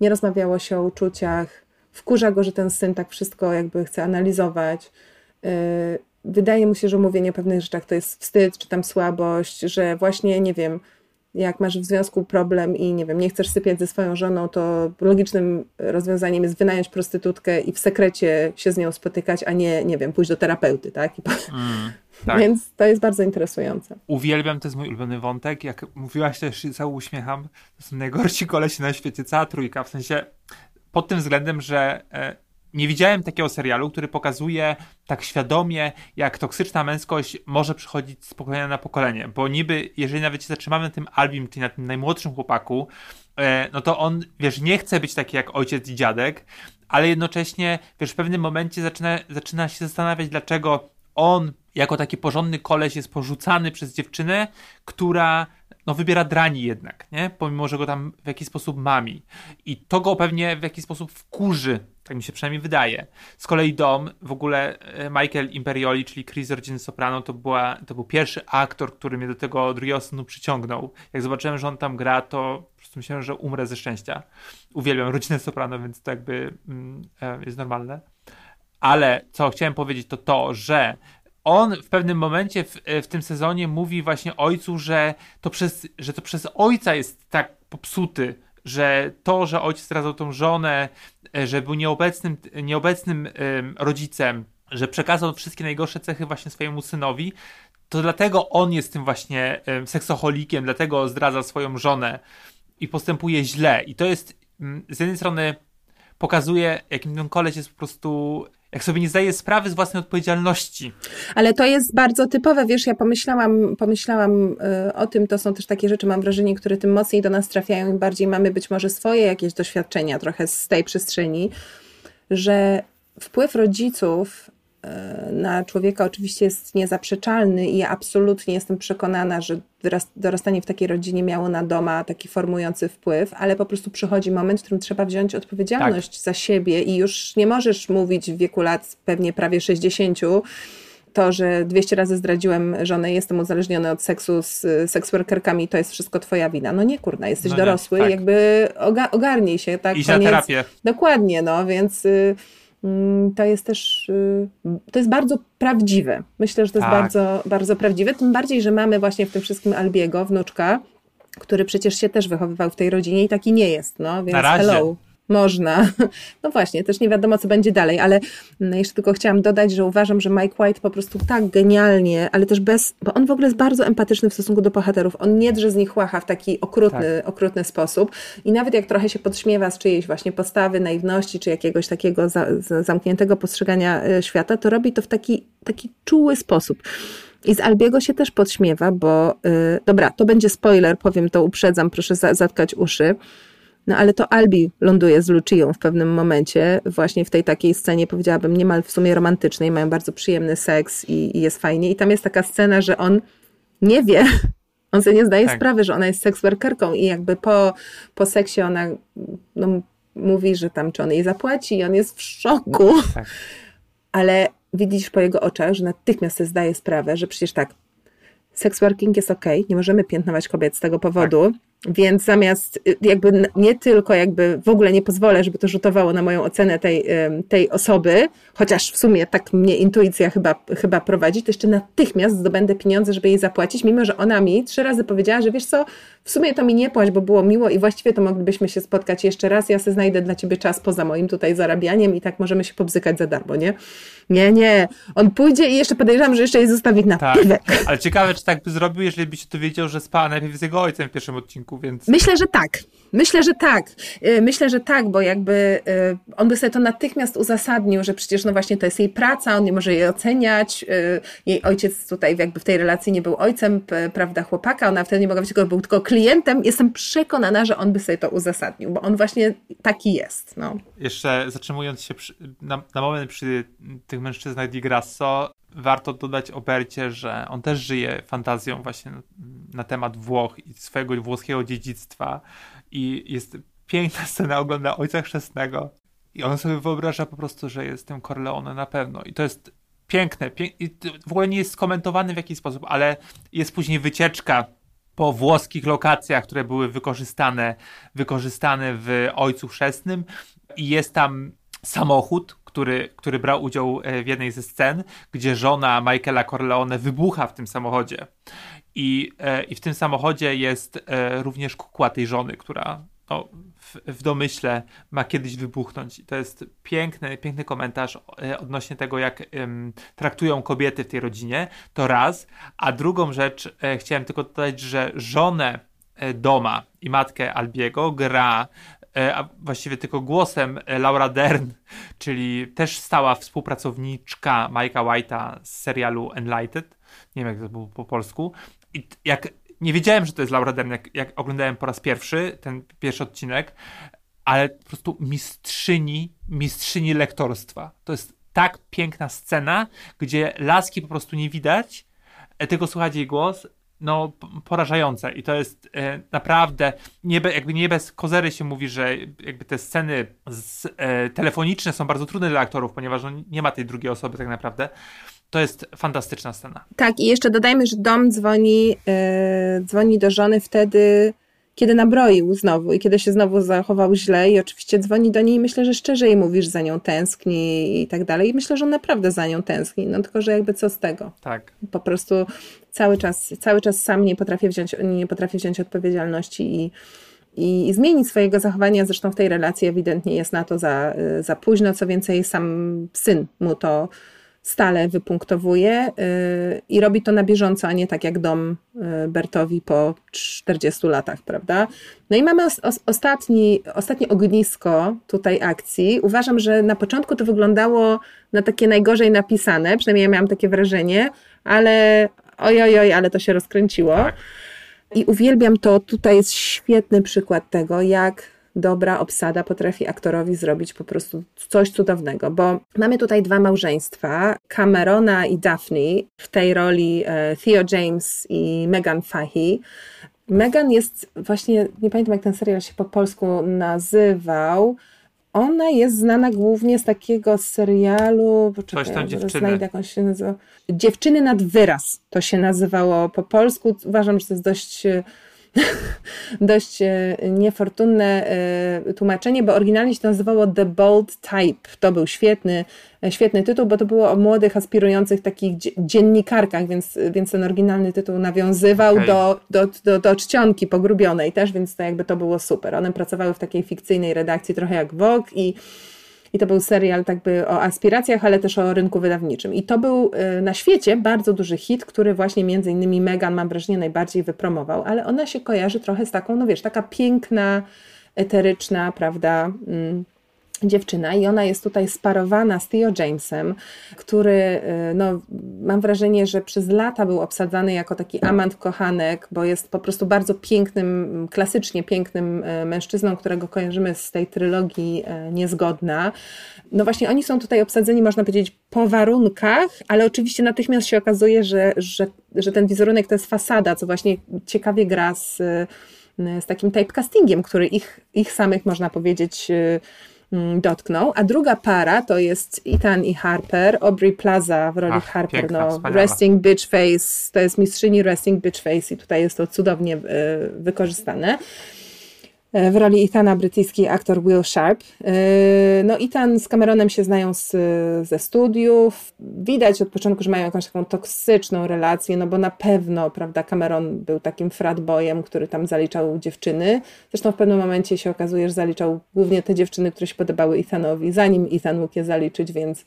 nie rozmawiało się o uczuciach, wkurza go, że ten syn tak wszystko jakby chce analizować. Yy, Wydaje mu się, że mówienie o pewnych rzeczach to jest wstyd, czy tam słabość, że właśnie, nie wiem, jak masz w związku problem i nie wiem, nie chcesz sypiać ze swoją żoną, to logicznym rozwiązaniem jest wynająć prostytutkę i w sekrecie się z nią spotykać, a nie, nie wiem, pójść do terapeuty, tak? Mm, tak. Więc to jest bardzo interesujące. Uwielbiam, to jest mój ulubiony wątek. Jak mówiłaś, też cały uśmiecham. To są najgorsi kolesi na świecie, cała trójka. W sensie pod tym względem, że e, nie widziałem takiego serialu, który pokazuje tak świadomie, jak toksyczna męskość może przychodzić z pokolenia na pokolenie. Bo niby, jeżeli nawet się zatrzymamy na tym Albim, czyli na tym najmłodszym chłopaku, e, no to on, wiesz, nie chce być taki jak ojciec i dziadek, ale jednocześnie, wiesz, w pewnym momencie zaczyna, zaczyna się zastanawiać, dlaczego on, jako taki porządny koleś, jest porzucany przez dziewczynę, która no, wybiera drani jednak, nie? Pomimo, że go tam w jakiś sposób mami. I to go pewnie w jakiś sposób wkurzy, tak mi się przynajmniej wydaje. Z kolei Dom, w ogóle e, Michael Imperioli, czyli Chris rodziny Soprano, to, była, to był pierwszy aktor, który mnie do tego drugiego synu przyciągnął. Jak zobaczyłem, że on tam gra, to po prostu myślałem, że umrę ze szczęścia. Uwielbiam rodzinę Soprano, więc to jakby mm, e, jest normalne. Ale co chciałem powiedzieć, to to, że on w pewnym momencie w, w tym sezonie mówi właśnie ojcu, że to, przez, że to przez ojca jest tak popsuty, że to, że ojciec zdradzał tą żonę, e, że był nieobecnym, nieobecnym em, rodzicem, że przekazał wszystkie najgorsze cechy właśnie swojemu synowi, to dlatego on jest tym właśnie em, seksoholikiem, dlatego zdradza swoją żonę i postępuje źle. I to jest mm, z jednej strony pokazuje, jakim ten koleś jest po prostu, jak sobie nie zdaje sprawy z własnej odpowiedzialności. Ale to jest bardzo typowe, wiesz, ja pomyślałam, pomyślałam y, o tym, to są też takie rzeczy, mam wrażenie, które tym mocniej do nas trafiają, im bardziej mamy być może swoje jakieś doświadczenia trochę z tej przestrzeni, że wpływ rodziców na człowieka oczywiście jest niezaprzeczalny i ja absolutnie jestem przekonana, że dorastanie w takiej rodzinie miało na doma taki formujący wpływ, ale po prostu przychodzi moment, w którym trzeba wziąć odpowiedzialność za siebie i już nie możesz mówić w wieku lat pewnie prawie 60 to, że 200 razy zdradziłem żonę jestem uzależniony od seksu z seksworkerkami, to jest wszystko twoja wina. No nie, kurna, jesteś No nie, dorosły, tak. jakby oga- ogarnij się, tak? Iść na terapię. Dokładnie, no, więc y, to jest też, y, to jest bardzo prawdziwe. Myślę, że to jest Tak. bardzo, bardzo prawdziwe, tym bardziej, że mamy właśnie w tym wszystkim Albiego, wnuczka, który przecież się też wychowywał w tej rodzinie i taki nie jest, no, więc Na razie. hello. Można. No właśnie, też nie wiadomo, co będzie dalej, ale mm, jeszcze tylko chciałam dodać, że uważam, że Mike White po prostu tak genialnie, ale też bez, bo on w ogóle jest bardzo empatyczny w stosunku do bohaterów. On nie drze z nich łacha w taki okrutny, okrutny sposób i nawet jak trochę się podśmiewa z czyjejś właśnie postawy, naiwności, czy jakiegoś takiego za, za, zamkniętego postrzegania e, świata, to robi to w taki, taki czuły sposób. I z Albiego się też podśmiewa, bo y, dobra, to będzie spoiler, powiem to, uprzedzam, proszę za, zatkać uszy. No ale to Albi ląduje z Lucią w pewnym momencie, właśnie w tej takiej scenie, powiedziałabym, niemal w sumie romantycznej, mają bardzo przyjemny seks i, i jest fajnie. I tam jest taka scena, że on nie wie, on sobie nie zdaje Tak. sprawy, że ona jest seksworkerką i jakby po, po seksie ona no, mówi, że tam czy on jej zapłaci i on jest w szoku. Tak. Ale widzisz po jego oczach, że natychmiast sobie zdaje sprawę, że przecież tak, sex working jest ok, nie możemy piętnować kobiet z tego powodu, więc zamiast y, jakby nie tylko jakby w ogóle nie pozwolę, żeby to rzutowało na moją ocenę tej, tej osoby, chociaż w sumie tak mnie intuicja chyba, chyba prowadzi, to jeszcze natychmiast zdobędę pieniądze, żeby jej zapłacić, mimo że ona mi trzy razy powiedziała, że wiesz co, w sumie to mi nie płać, bo było miło i właściwie to moglibyśmy się spotkać jeszcze raz, ja sobie znajdę dla ciebie czas poza moim tutaj zarabianiem i tak możemy się pobzykać za darmo, nie? Nie, nie, on pójdzie i jeszcze podejrzewam, że jeszcze jej zostawi na Tak. piwek. Ale ciekawe, czy tak by zrobił, jeżeli by się dowiedział, że spała najpierw z jego ojcem w pierwszym odcinku, więc... Myślę, że tak. Myślę, że tak. Y, Myślę, że tak, bo jakby y, on by sobie to natychmiast uzasadnił, że przecież no właśnie to jest jej praca, on nie może jej oceniać. y, Jej ojciec tutaj jakby w tej relacji nie był ojcem, prawda, chłopaka, ona wtedy nie mogła być tylko, był tylko klientem. Jestem przekonana, że on by sobie to uzasadnił, bo on właśnie taki jest. No. Jeszcze zatrzymując się przy, na, na moment przy tych mężczyznach Di Grasso, warto dodać o Bercie, że on też żyje fantazją właśnie na, temat Włoch i swojego włoskiego dziedzictwa. I jest piękna scena ogląda Ojca Chrzestnego. I on sobie wyobraża po prostu, że jest tym Corleone na pewno. I to jest piękne, pię i to w ogóle nie jest skomentowane w jakiś sposób, ale jest później wycieczka po włoskich lokacjach, które były wykorzystane, wykorzystane w Ojcu Chrzestnym. I jest tam samochód, który, który brał udział e, w jednej ze scen, gdzie żona Michaela Corleone wybucha w tym samochodzie. I, e, i w tym samochodzie jest e, również kukła tej żony, która no, w, w domyśle ma kiedyś wybuchnąć. I to jest piękny, piękny komentarz odnośnie tego, jak traktują kobiety w tej rodzinie. To raz. A drugą rzecz, chciałem tylko dodać, że żonę Doma i matkę Albiego gra a właściwie tylko głosem e, Laura Dern, czyli też stała współpracowniczka Mike'a White'a z serialu Enlightened. Nie wiem, jak to było po polsku. I jak nie wiedziałem, że to jest Laura Dern, jak, jak oglądałem po raz pierwszy ten pierwszy odcinek, ale po prostu mistrzyni, mistrzyni lektorstwa. To jest tak piękna scena, gdzie laski po prostu nie widać, e, tylko słychać jej głos, no porażające i to jest e, naprawdę, nie be, jakby nie bez kozery się mówi, że jakby te sceny z, e, telefoniczne są bardzo trudne dla aktorów, ponieważ no, nie ma tej drugiej osoby tak naprawdę. To jest fantastyczna scena. Tak, i jeszcze dodajmy, że dom dzwoni, e, dzwoni do żony wtedy, kiedy nabroił znowu i kiedy się znowu zachował źle i oczywiście dzwoni do niej i myślę, że szczerze jej mówisz, że za nią tęskni i tak dalej. I myślę, że on naprawdę za nią tęskni, no tylko, że jakby co z tego. Tak. Po prostu cały czas, cały czas sam nie potrafi wziąć, nie potrafi wziąć odpowiedzialności i, i, i zmienić swojego zachowania. Zresztą w tej relacji ewidentnie jest na to za, za późno. Co więcej, sam syn mu to stale wypunktowuje yy, i robi to na bieżąco, a nie tak jak dom yy, Bertowi po 40 latach, prawda? No i mamy os, os, ostatni, ostatnie ognisko tutaj akcji. Uważam, że na początku to wyglądało na takie najgorzej napisane, przynajmniej ja miałam takie wrażenie, ale oj, oj, ale to się rozkręciło. Tak. I uwielbiam to, tutaj jest świetny przykład tego, jak dobra obsada potrafi aktorowi zrobić po prostu coś cudownego, bo mamy tutaj dwa małżeństwa, Camerona i Daphne, w tej roli e, Theo James i Megan Fahey. Megan jest właśnie, nie pamiętam jak ten serial się po polsku nazywał, ona jest znana głównie z takiego serialu. Poczekaj, Coś tam dziewczyny. Znajdę, się nazywa. Dziewczyny nad wyraz to się nazywało po polsku. Uważam, że to jest dość dość e, niefortunne e, tłumaczenie, bo oryginalnie się nazywało The Bold Type. To był świetny, e, świetny tytuł, bo to było o młodych, aspirujących takich dziennikarkach, więc, więc ten oryginalny tytuł nawiązywał okay. do, do, do, do czcionki pogrubionej też, więc to jakby to było super. One pracowały w takiej fikcyjnej redakcji, trochę jak Vogue i i to był serial tak by o aspiracjach, ale też o rynku wydawniczym. I to był y, na świecie bardzo duży hit, który właśnie między innymi Megan, mam wrażenie, najbardziej wypromował, ale ona się kojarzy trochę z taką, no wiesz, taka piękna, eteryczna, prawda, mm, dziewczyna i ona jest tutaj sparowana z Theo Jamesem, który y, no, mam wrażenie, że przez lata był obsadzany jako taki amant kochanek, bo jest po prostu bardzo pięknym, klasycznie pięknym y, mężczyzną, którego kojarzymy z tej trylogii y, Niezgodna. No właśnie oni są tutaj obsadzeni, można powiedzieć, po warunkach, ale oczywiście natychmiast się okazuje, że, że, że ten wizerunek to jest fasada, co właśnie ciekawie gra z, z takim typecastingiem, który ich, ich samych, można powiedzieć, dotknął. A druga para to jest Ethan i Harper, Aubrey Plaza w roli Ach, Harper, piękna, no, resting bitch face, to jest mistrzyni resting bitch face i tutaj jest to cudownie y, wykorzystane. E, w roli Ethana brytyjski aktor Will Sharp. E, no Ethan z Cameronem się znają z, ze studiów. Widać od początku, że mają jakąś taką toksyczną relację, no bo na pewno, prawda, Cameron był takim fratboyem, który tam zaliczał dziewczyny. Zresztą w pewnym momencie się okazuje, że zaliczał głównie te dziewczyny, które się podobały Ethanowi, zanim Ethan mógł je zaliczyć, więc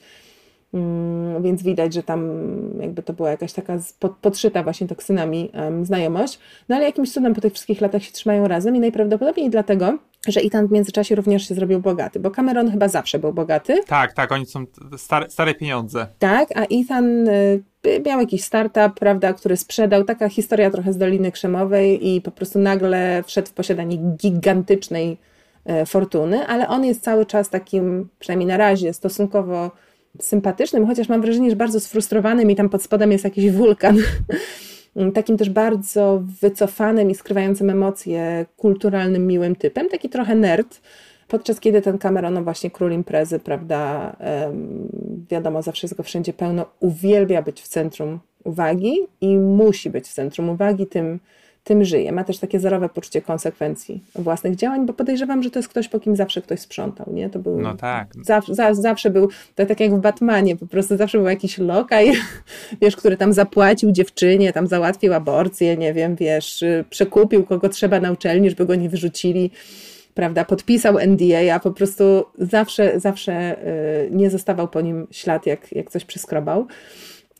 więc widać, że tam jakby to była jakaś taka podszyta właśnie toksynami znajomość. No ale jakimś cudem po tych wszystkich latach się trzymają razem i najprawdopodobniej dlatego, że Ethan w międzyczasie również się zrobił bogaty, bo Cameron chyba zawsze był bogaty. Tak, tak, oni są stare, stare pieniądze. Tak, a Ethan y, miał jakiś startup, prawda, który sprzedał, taka historia trochę z Doliny Krzemowej i po prostu nagle wszedł w posiadanie gigantycznej y, fortuny, ale on jest cały czas takim, przynajmniej na razie, stosunkowo sympatycznym, chociaż mam wrażenie, że bardzo sfrustrowanym i tam pod spodem jest jakiś wulkan. Takim też bardzo wycofanym i skrywającym emocje kulturalnym, miłym typem, taki trochę nerd. Podczas kiedy ten Cameron, no właśnie król imprezy, prawda, wiadomo, zawsze jest go wszędzie pełno, uwielbia być w centrum uwagi i musi być w centrum uwagi, tym tym żyje. Ma też takie zerowe poczucie konsekwencji własnych działań, bo podejrzewam, że to jest ktoś, po kim zawsze ktoś sprzątał, nie? To był... No tak. Zawsze, za, zawsze był, to tak jak w Batmanie, po prostu zawsze był jakiś lokaj, wiesz, który tam zapłacił dziewczynie, tam załatwił aborcję, nie wiem, wiesz, przekupił kogo trzeba na uczelni, żeby go nie wyrzucili prawda, podpisał NDA, a po prostu zawsze, zawsze y, nie zostawał po nim ślad, jak, jak coś przyskrobał.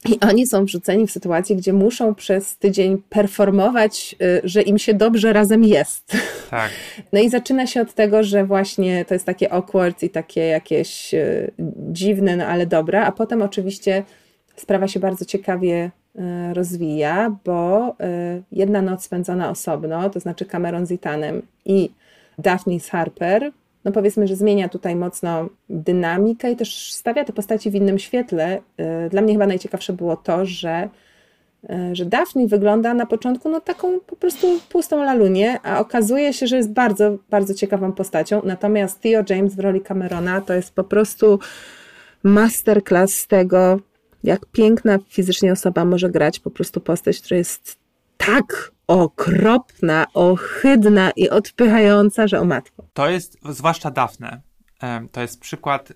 I oni są wrzuceni w sytuację, gdzie muszą przez tydzień performować, y, że im się dobrze razem jest. Tak. No i zaczyna się od tego, że właśnie to jest takie awkward i takie jakieś y, dziwne, no ale dobre, a potem oczywiście sprawa się bardzo ciekawie y, rozwija, bo jedna noc spędzona osobno, to znaczy Cameron z Itanem i Daphne z Harper, no powiedzmy, że zmienia tutaj mocno dynamikę i też stawia te postaci w innym świetle. Y, dla mnie chyba najciekawsze było to, że, y, że Daphne wygląda na początku no taką po prostu pustą lalunię, a okazuje się, że jest bardzo, bardzo ciekawą postacią. Natomiast Theo James w roli Camerona to jest po prostu masterclass z tego, jak piękna fizycznie osoba może grać po prostu postać, która jest tak okropna, ohydna i odpychająca, że o matko. To jest, zwłaszcza Dafne, to jest przykład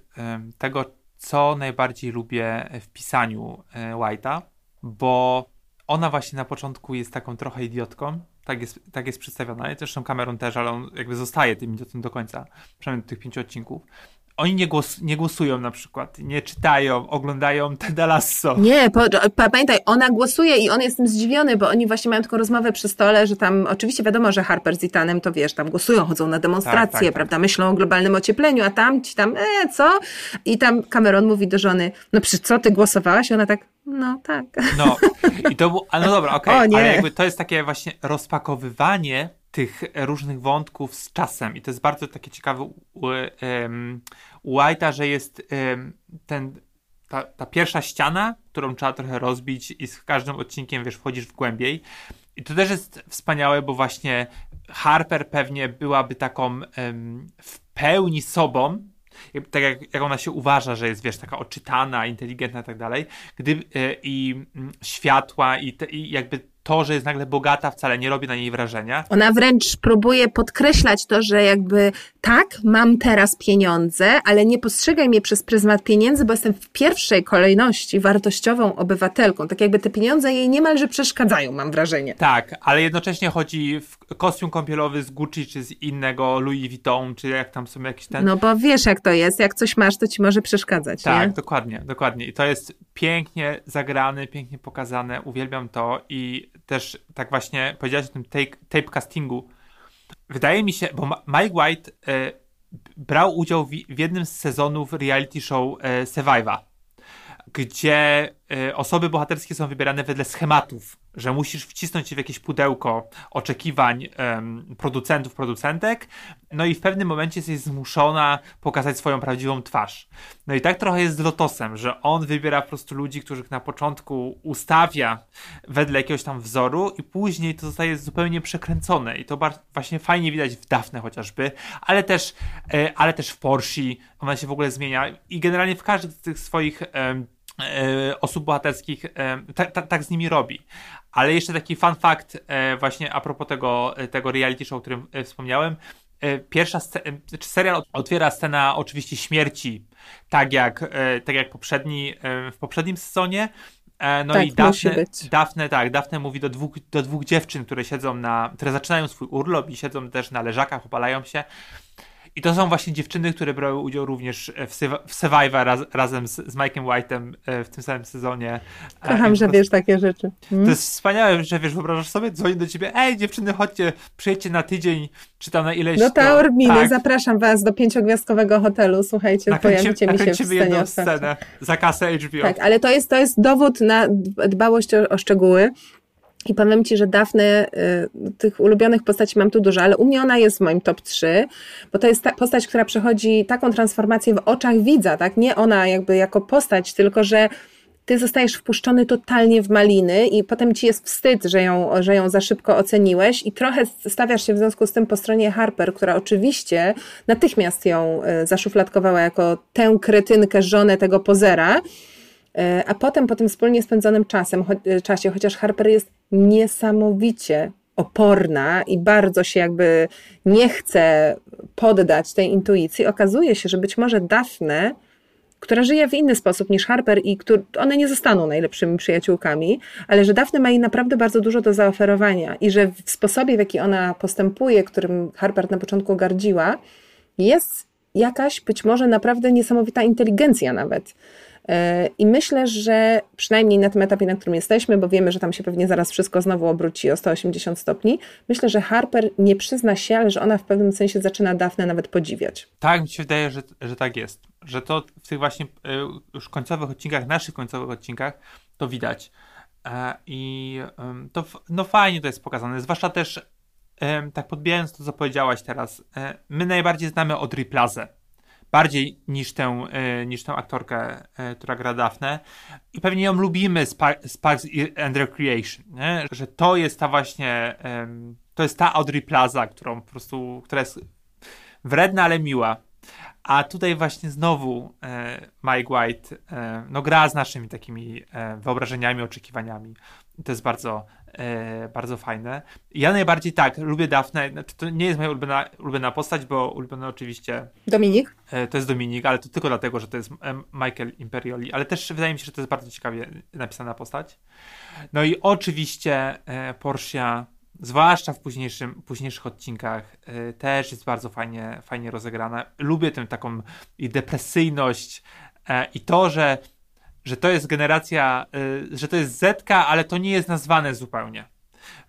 tego, co najbardziej lubię w pisaniu e, White'a, bo ona właśnie na początku jest taką trochę idiotką, tak jest, tak jest przedstawiona, zresztą Cameron też, ale on jakby zostaje tym idiotem do końca, przynajmniej do tych pięciu odcinków. Oni nie, głos, nie głosują na przykład, nie czytają, oglądają Teda Lasso. Nie, po, pa, pamiętaj, ona głosuje i on jest tym zdziwiony, bo oni właśnie mają taką rozmowę przy stole, że tam oczywiście wiadomo, że Harper z Itanem to wiesz, tam głosują, chodzą na demonstracje, Tak, tak, tak. prawda, myślą o globalnym ociepleniu, a tam ci tam, e, co? I tam Cameron mówi do żony, no przy co ty głosowałaś? I ona tak, no tak. No, i to było, no dobra, okej, O, nie. ale jakby to jest takie właśnie rozpakowywanie tych różnych wątków z czasem. I to jest bardzo takie ciekawe u, White'a, że jest ten, ta, ta pierwsza ściana, którą trzeba trochę rozbić i z każdym odcinkiem, wiesz, wchodzisz w głębiej. I to też jest wspaniałe, bo właśnie Harper pewnie byłaby taką w pełni sobą, tak jak, jak ona się uważa, że jest, wiesz, taka oczytana, inteligentna i tak dalej, gdy e, i mm, światła i, te, i jakby to, że jest nagle bogata wcale nie robi na niej wrażenia. Ona wręcz próbuje podkreślać to, że jakby tak, mam teraz pieniądze, ale nie postrzegaj mnie przez pryzmat pieniędzy, bo jestem w pierwszej kolejności wartościową obywatelką. Tak jakby te pieniądze jej niemalże przeszkadzają, mam wrażenie. Tak, ale jednocześnie chodzi w kostium kąpielowy z Gucci, czy z innego Louis Vuitton, czy jak tam są jakieś ten... No bo wiesz jak to jest, jak coś masz, to ci może przeszkadzać, Tak, nie? dokładnie, dokładnie. I to jest pięknie zagrane, pięknie pokazane. Uwielbiam to i też tak właśnie powiedziałeś o tym tape, tape castingu. Wydaje mi się, bo Mike White e, brał udział w, w jednym z sezonów reality show e, Survivor, gdzie e, osoby bohaterskie są wybierane wedle schematów, że musisz wcisnąć się w jakieś pudełko oczekiwań producentów, producentek, no i w pewnym momencie jesteś zmuszona pokazać swoją prawdziwą twarz. No i tak trochę jest z Lotosem, że on wybiera po prostu ludzi, których na początku ustawia wedle jakiegoś tam wzoru i później to zostaje zupełnie przekręcone i to właśnie fajnie widać w Dafne chociażby, ale też, e, ale też w Porsche, ona się w ogóle zmienia i generalnie w każdym z tych swoich e, osób bohaterskich em, ta, ta, tak z nimi robi. Ale jeszcze taki fun fact e, właśnie a propos tego, e, tego reality show, o którym e, wspomniałem. Pierwsza sce- e, czy serial otwiera scena oczywiście śmierci, tak jak, tak jak poprzedni, w poprzednim sezonie. No Tak, i Dafne. Dafne, tak, Dafne mówi do dwóch, do dwóch dziewczyn, które siedzą na, które zaczynają swój urlop i siedzą też na leżakach, opalają się. I to są właśnie dziewczyny, które brały udział również w, Sywa- w Survivor raz, razem z, z Mike'em White'em e, w tym samym sezonie. E, Kocham, i że prostu- wiesz takie rzeczy. To Mm. jest wspaniałe, że wiesz, wyobrażasz sobie, dzwoni do ciebie, ej dziewczyny, chodźcie, przyjedźcie na tydzień, czy tam na ileś... No ta Orminy, tak, zapraszam was do pięciogwiazdkowego hotelu, słuchajcie, pojawicie mi się w nakręcimy scenie jedną scenę za kasę HBO. Tak, ale to jest, to jest dowód na dbałość o, o szczegóły. I powiem Ci, że Dafne, y, tych ulubionych postaci mam tu dużo, ale u mnie ona jest w moim top 3, bo to jest ta postać, która przechodzi taką transformację w oczach widza, tak? Nie ona jakby jako postać, tylko że ty zostajesz wpuszczony totalnie w maliny i potem ci jest wstyd, że ją, że ją za szybko oceniłeś i trochę stawiasz się w związku z tym po stronie Harper, która oczywiście natychmiast ją y, zaszufladkowała jako tę kretynkę, żonę tego pozera, E, A potem, po tym wspólnie spędzonym czasem, cho- czasie, chociaż Harper jest niesamowicie oporna i bardzo się jakby nie chce poddać tej intuicji, okazuje się, że być może Daphne, która żyje w inny sposób niż Harper i któr- one nie zostaną najlepszymi przyjaciółkami, ale że Daphne ma jej naprawdę bardzo dużo do zaoferowania i że w sposobie, w jaki ona postępuje, którym Harper na początku gardziła, jest jakaś być może naprawdę niesamowita inteligencja nawet. E, I myślę, że przynajmniej na tym etapie, na którym jesteśmy, bo wiemy, że tam się pewnie zaraz wszystko znowu obróci o 180 stopni, myślę, że Harper nie przyzna się, ale że ona w pewnym sensie zaczyna Dafne nawet podziwiać. Tak, mi się wydaje, że, że tak jest. Że to w tych właśnie e, już końcowych odcinkach, naszych końcowych odcinkach, to widać. E, I to no fajnie to jest pokazane. Zwłaszcza też, tak podbijając to, co powiedziałaś teraz, my najbardziej znamy Audrey Plazę. Bardziej niż tę, e, niż tę aktorkę, e, która gra Daphne. I pewnie ją lubimy z, Par- z Parks and Recreation. Nie? Że to jest ta właśnie, to jest ta Audrey Plaza, którą po prostu, która jest wredna, ale miła. A tutaj właśnie znowu e, Mike White no, gra z naszymi takimi wyobrażeniami, oczekiwaniami. To jest bardzo, e, bardzo fajne. Ja najbardziej tak, lubię Daphne. Znaczy, To nie jest moja ulubiona, ulubiona postać, bo ulubiona oczywiście Dominik? e, to jest Dominik, ale to tylko dlatego, że to jest e, Michael Imperioli. Ale też wydaje mi się, że to jest bardzo ciekawie napisana postać. No i oczywiście e, Portia zwłaszcza w późniejszym, późniejszych odcinkach, y, też jest bardzo fajnie, fajnie rozegrana. Lubię tę taką i depresyjność e, i to, że, że to jest generacja, y, że to jest Zetka, ale to nie jest nazwane zupełnie.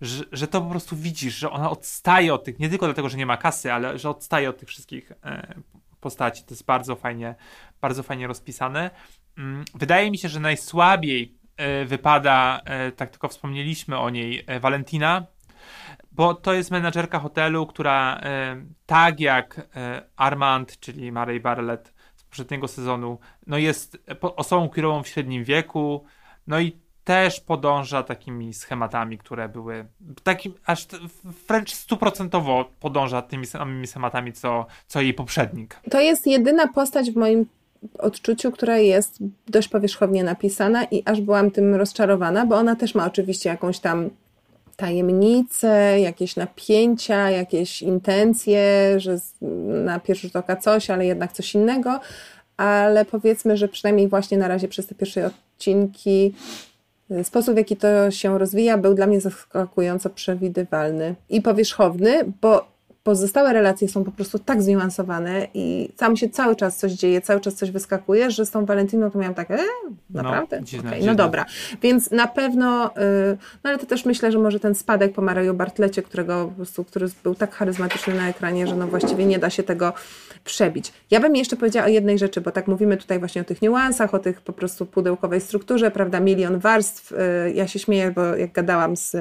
Że, że to po prostu widzisz, że ona odstaje od tych, nie tylko dlatego, że nie ma kasy, ale że odstaje od tych wszystkich e, postaci. To jest bardzo fajnie, bardzo fajnie rozpisane. Mm, wydaje mi się, że najsłabiej e, wypada, e, tak tylko wspomnieliśmy o niej, Valentina, bo to jest menadżerka hotelu, która tak jak Armand, czyli Mary Barlett poprzedniego sezonu, no jest osobą queerową w średnim wieku, no i też podąża takimi schematami, które były takim, aż wręcz stuprocentowo podąża tymi samymi schematami, co, co jej poprzednik. To jest jedyna postać w moim odczuciu, która jest dość powierzchownie napisana i aż byłam tym rozczarowana, bo ona też ma oczywiście jakąś tam tajemnicę, jakieś napięcia, jakieś intencje, że na pierwszy rzut oka coś, ale jednak coś innego, ale powiedzmy, że przynajmniej właśnie na razie przez te pierwsze odcinki Sposób, w jaki to się rozwija, był dla mnie zaskakująco przewidywalny i powierzchowny, bo pozostałe relacje są po prostu tak zniuansowane i tam się cały czas coś dzieje, cały czas coś wyskakuje, że z tą Walentyną to miałam tak, e, naprawdę? No, dziwne, okay, no dobra. Więc na pewno, yy, no ale to też myślę, że może ten spadek po Maraju Bartlecie, którego po prostu, który był tak charyzmatyczny na ekranie, że no właściwie nie da się tego przebić. Ja bym jeszcze powiedziała o jednej rzeczy, bo tak mówimy tutaj właśnie o tych niuansach, o tych po prostu pudełkowej strukturze, prawda, milion warstw. Yy, ja się śmieję, bo jak gadałam z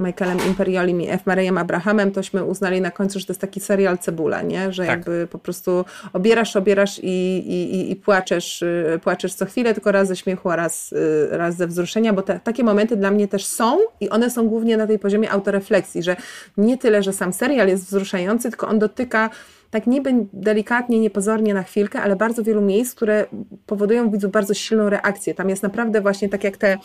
Michaelem Imperiolim i F. Marejem Abrahamem, tośmy uznali na końcu, że to jest taki serial cebula, nie? Że tak. jakby po prostu obierasz, obierasz i, i, i płaczesz, y, płaczesz co chwilę, tylko raz ze śmiechu, a raz, y, raz ze wzruszenia, bo te, takie momenty dla mnie też są i one są głównie na tej poziomie autorefleksji, że nie tyle, że sam serial jest wzruszający, tylko on dotyka tak niby delikatnie, niepozornie na chwilkę, ale bardzo wielu miejsc, które powodują w widzu bardzo silną reakcję. Tam jest naprawdę właśnie tak jak te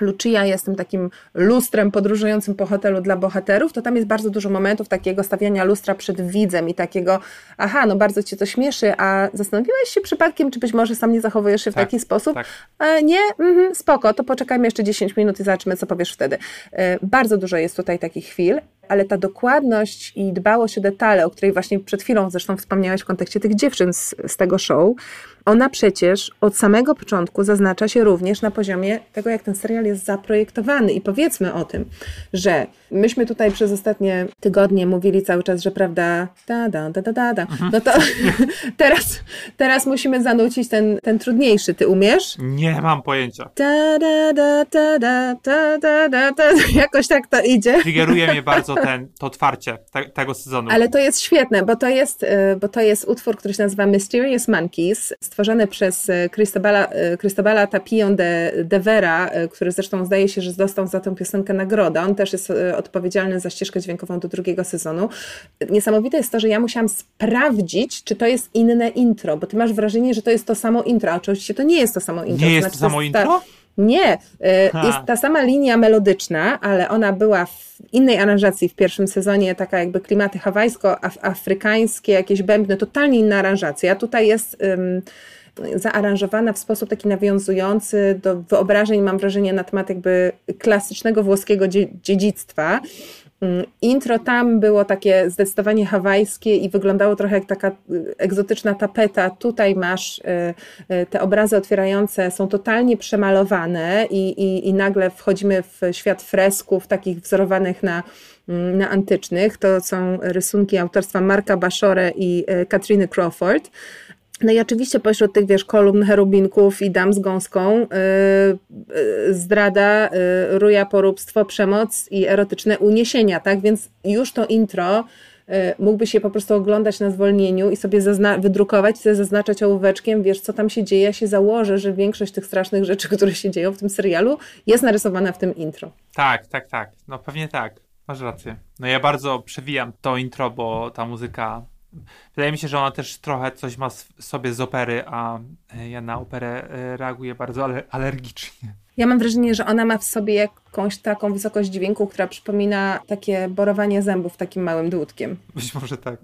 Lucia jest tym takim lustrem podróżującym po hotelu dla bohaterów, to tam jest bardzo dużo momentów takiego stawiania lustra przed widzem i takiego, aha, no bardzo cię to śmieszy, a zastanowiłeś się przypadkiem, czy być może sam nie zachowujesz się w tak, taki sposób? Tak. E, nie? Mhm, spoko, to poczekajmy jeszcze 10 minut i zobaczymy, co powiesz wtedy. E, bardzo dużo jest tutaj takich chwil, ale ta dokładność i dbałość o detale, o której właśnie przed chwilą zresztą wspomniałeś w kontekście tych dziewczyn z, z tego show, ona przecież od samego początku zaznacza się również na poziomie tego, jak ten serial jest zaprojektowany. I powiedzmy o tym, że myśmy tutaj przez ostatnie tygodnie mówili cały czas, że prawda, da, da, da, da, da. Mhm. No to teraz, teraz musimy zanucić ten, ten trudniejszy. Ty umiesz? Nie mam pojęcia. Da, da, da, da, da, da, da, da, Jakoś tak to idzie. Triggeruje mnie bardzo ten, to otwarcie te, tego sezonu. Ale to jest świetne, bo to jest, y, bo to jest utwór, który się nazywa Mysterious Monkeys, stworzony przez y, Cristobala, y, Cristobala Tapillon de, de Vera, który zresztą zdaje się, że dostał za tę piosenkę nagrodę. On też jest odpowiedzialny za ścieżkę dźwiękową do drugiego sezonu. Niesamowite jest to, że ja musiałam sprawdzić, czy to jest inne intro, bo ty masz wrażenie, że to jest to samo intro, a oczywiście to nie jest to samo intro. Nie jest znaczy, to samo intro? Ta... Nie, ha. jest ta sama linia melodyczna, ale ona była w innej aranżacji w pierwszym sezonie, taka jakby klimaty hawajsko-afrykańskie, jakieś bębny, totalnie inna aranżacja. Tutaj jest um, zaaranżowana w sposób taki nawiązujący do wyobrażeń, mam wrażenie, na temat jakby klasycznego włoskiego dziedzictwa. Mm, intro tam było takie zdecydowanie hawajskie i wyglądało trochę jak taka y, egzotyczna tapeta. Tutaj masz y, y, te obrazy otwierające, są totalnie przemalowane i, i, i nagle wchodzimy w świat fresków, takich wzorowanych na, mm, na antycznych. To są rysunki autorstwa Marka Baszore i Katriny Crawford. No i oczywiście pośród tych, wiesz, kolumn cherubinków i dam z gąską yy, zdrada, yy, ruja, poróbstwo, przemoc i erotyczne uniesienia, tak? Więc już to intro yy, mógłby się po prostu oglądać na zwolnieniu i sobie wydrukować, sobie zaznaczać ołóweczkiem, wiesz, co tam się dzieje. Ja się założę, że większość tych strasznych rzeczy, które się dzieją w tym serialu, jest narysowana w tym intro. Tak, tak, tak. No pewnie tak. Masz rację. No ja bardzo przewijam to intro, bo ta muzyka Wydaje mi się, że ona też trochę coś ma sobie z opery, a e, ja na operę e, reaguję bardzo alergicznie. Ja mam wrażenie, że ona ma w sobie jakąś taką wysokość dźwięku, która przypomina takie borowanie zębów takim małym dłutkiem. Być może tak.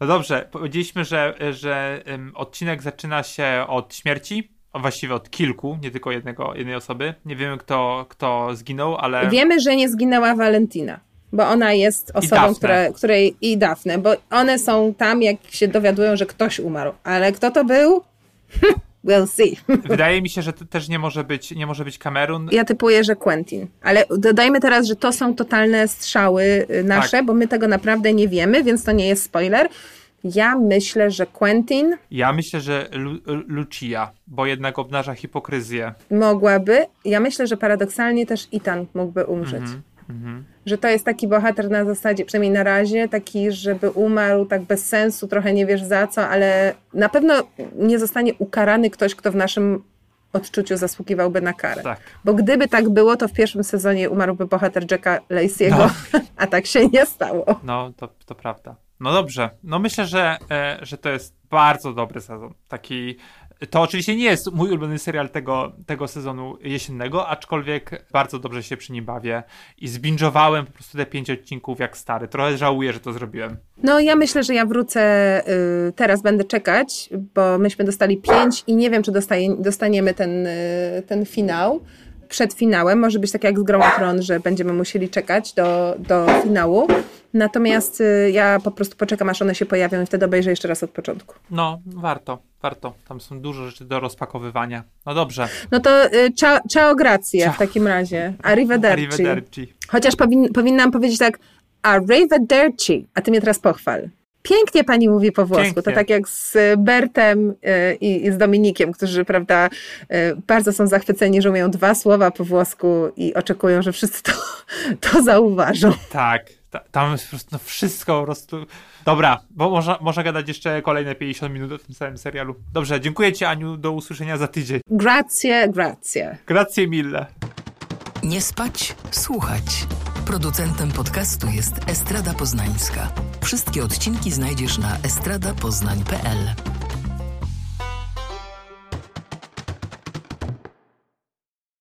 No dobrze, powiedzieliśmy, że, że odcinek zaczyna się od śmierci, właściwie od kilku, nie tylko jednego, jednej osoby. Nie wiemy, kto, kto zginął, ale... Wiemy, że nie zginęła Valentina. Bo ona jest osobą, która, której i Dafne, bo one są tam, jak się dowiadują, że ktoś umarł. Ale kto to był? we'll see. Wydaje mi się, że to też nie może być, nie może być Kamerun. Ja typuję, że Quentin. Ale dodajmy teraz, że to są totalne strzały y, nasze, Tak. bo my tego naprawdę nie wiemy, więc to nie jest spoiler. Ja myślę, że Quentin Ja myślę, że Lu Lucia, bo jednak obnaża hipokryzję. mogłaby. Ja myślę, że paradoksalnie też Ethan mógłby umrzeć. Mhm, Że to jest taki bohater na zasadzie, przynajmniej na razie, taki, żeby umarł tak bez sensu, trochę nie wiesz za co, ale na pewno nie zostanie ukarany ktoś, kto w naszym odczuciu zasługiwałby na karę. Tak. Bo gdyby tak było, to w pierwszym sezonie umarłby bohater Jacka Lacey'ego, No. a tak się nie stało. No, to, to prawda. No dobrze. No myślę, że, e, że to jest bardzo dobry sezon. Taki. To oczywiście nie jest mój ulubiony serial tego, tego sezonu jesiennego, aczkolwiek bardzo dobrze się przy nim bawię i zbingowałem po prostu te pięć odcinków jak stary. Trochę żałuję, że to zrobiłem. No ja myślę, że ja wrócę, y, teraz będę czekać, bo myśmy dostali pięć i nie wiem, czy dostaje, dostaniemy ten, y, ten finał przed finałem. Może być tak jak z Grą Tron, że będziemy musieli czekać do, do finału. Natomiast y, ja po prostu poczekam, aż one się pojawią i wtedy obejrzę jeszcze raz od początku. No, warto, warto. Tam są dużo rzeczy do rozpakowywania. No dobrze. No to y, ciao, ciao grazie Ciao. w takim razie. Arrivederci. Arrivederci. Chociaż powin, powinnam powiedzieć tak, arrivederci, a ty mnie teraz pochwal. Pięknie pani mówi po włosku. Pięknie. To tak jak z Bertem y, i, i z Dominikiem, którzy, prawda, y, bardzo są zachwyceni, że umieją dwa słowa po włosku i oczekują, że wszyscy to, to zauważą. Tak, ta, tam jest po prostu no wszystko po prostu. Dobra, bo można, można gadać jeszcze kolejne 50 minut o tym samym serialu. Dobrze, dziękuję Ci, Aniu, do usłyszenia za tydzień. Grazie, grazie. Grazie mille. Nie spać, słuchać. Producentem podcastu jest Estrada Poznańska. Wszystkie odcinki znajdziesz na estradapoznań.pl.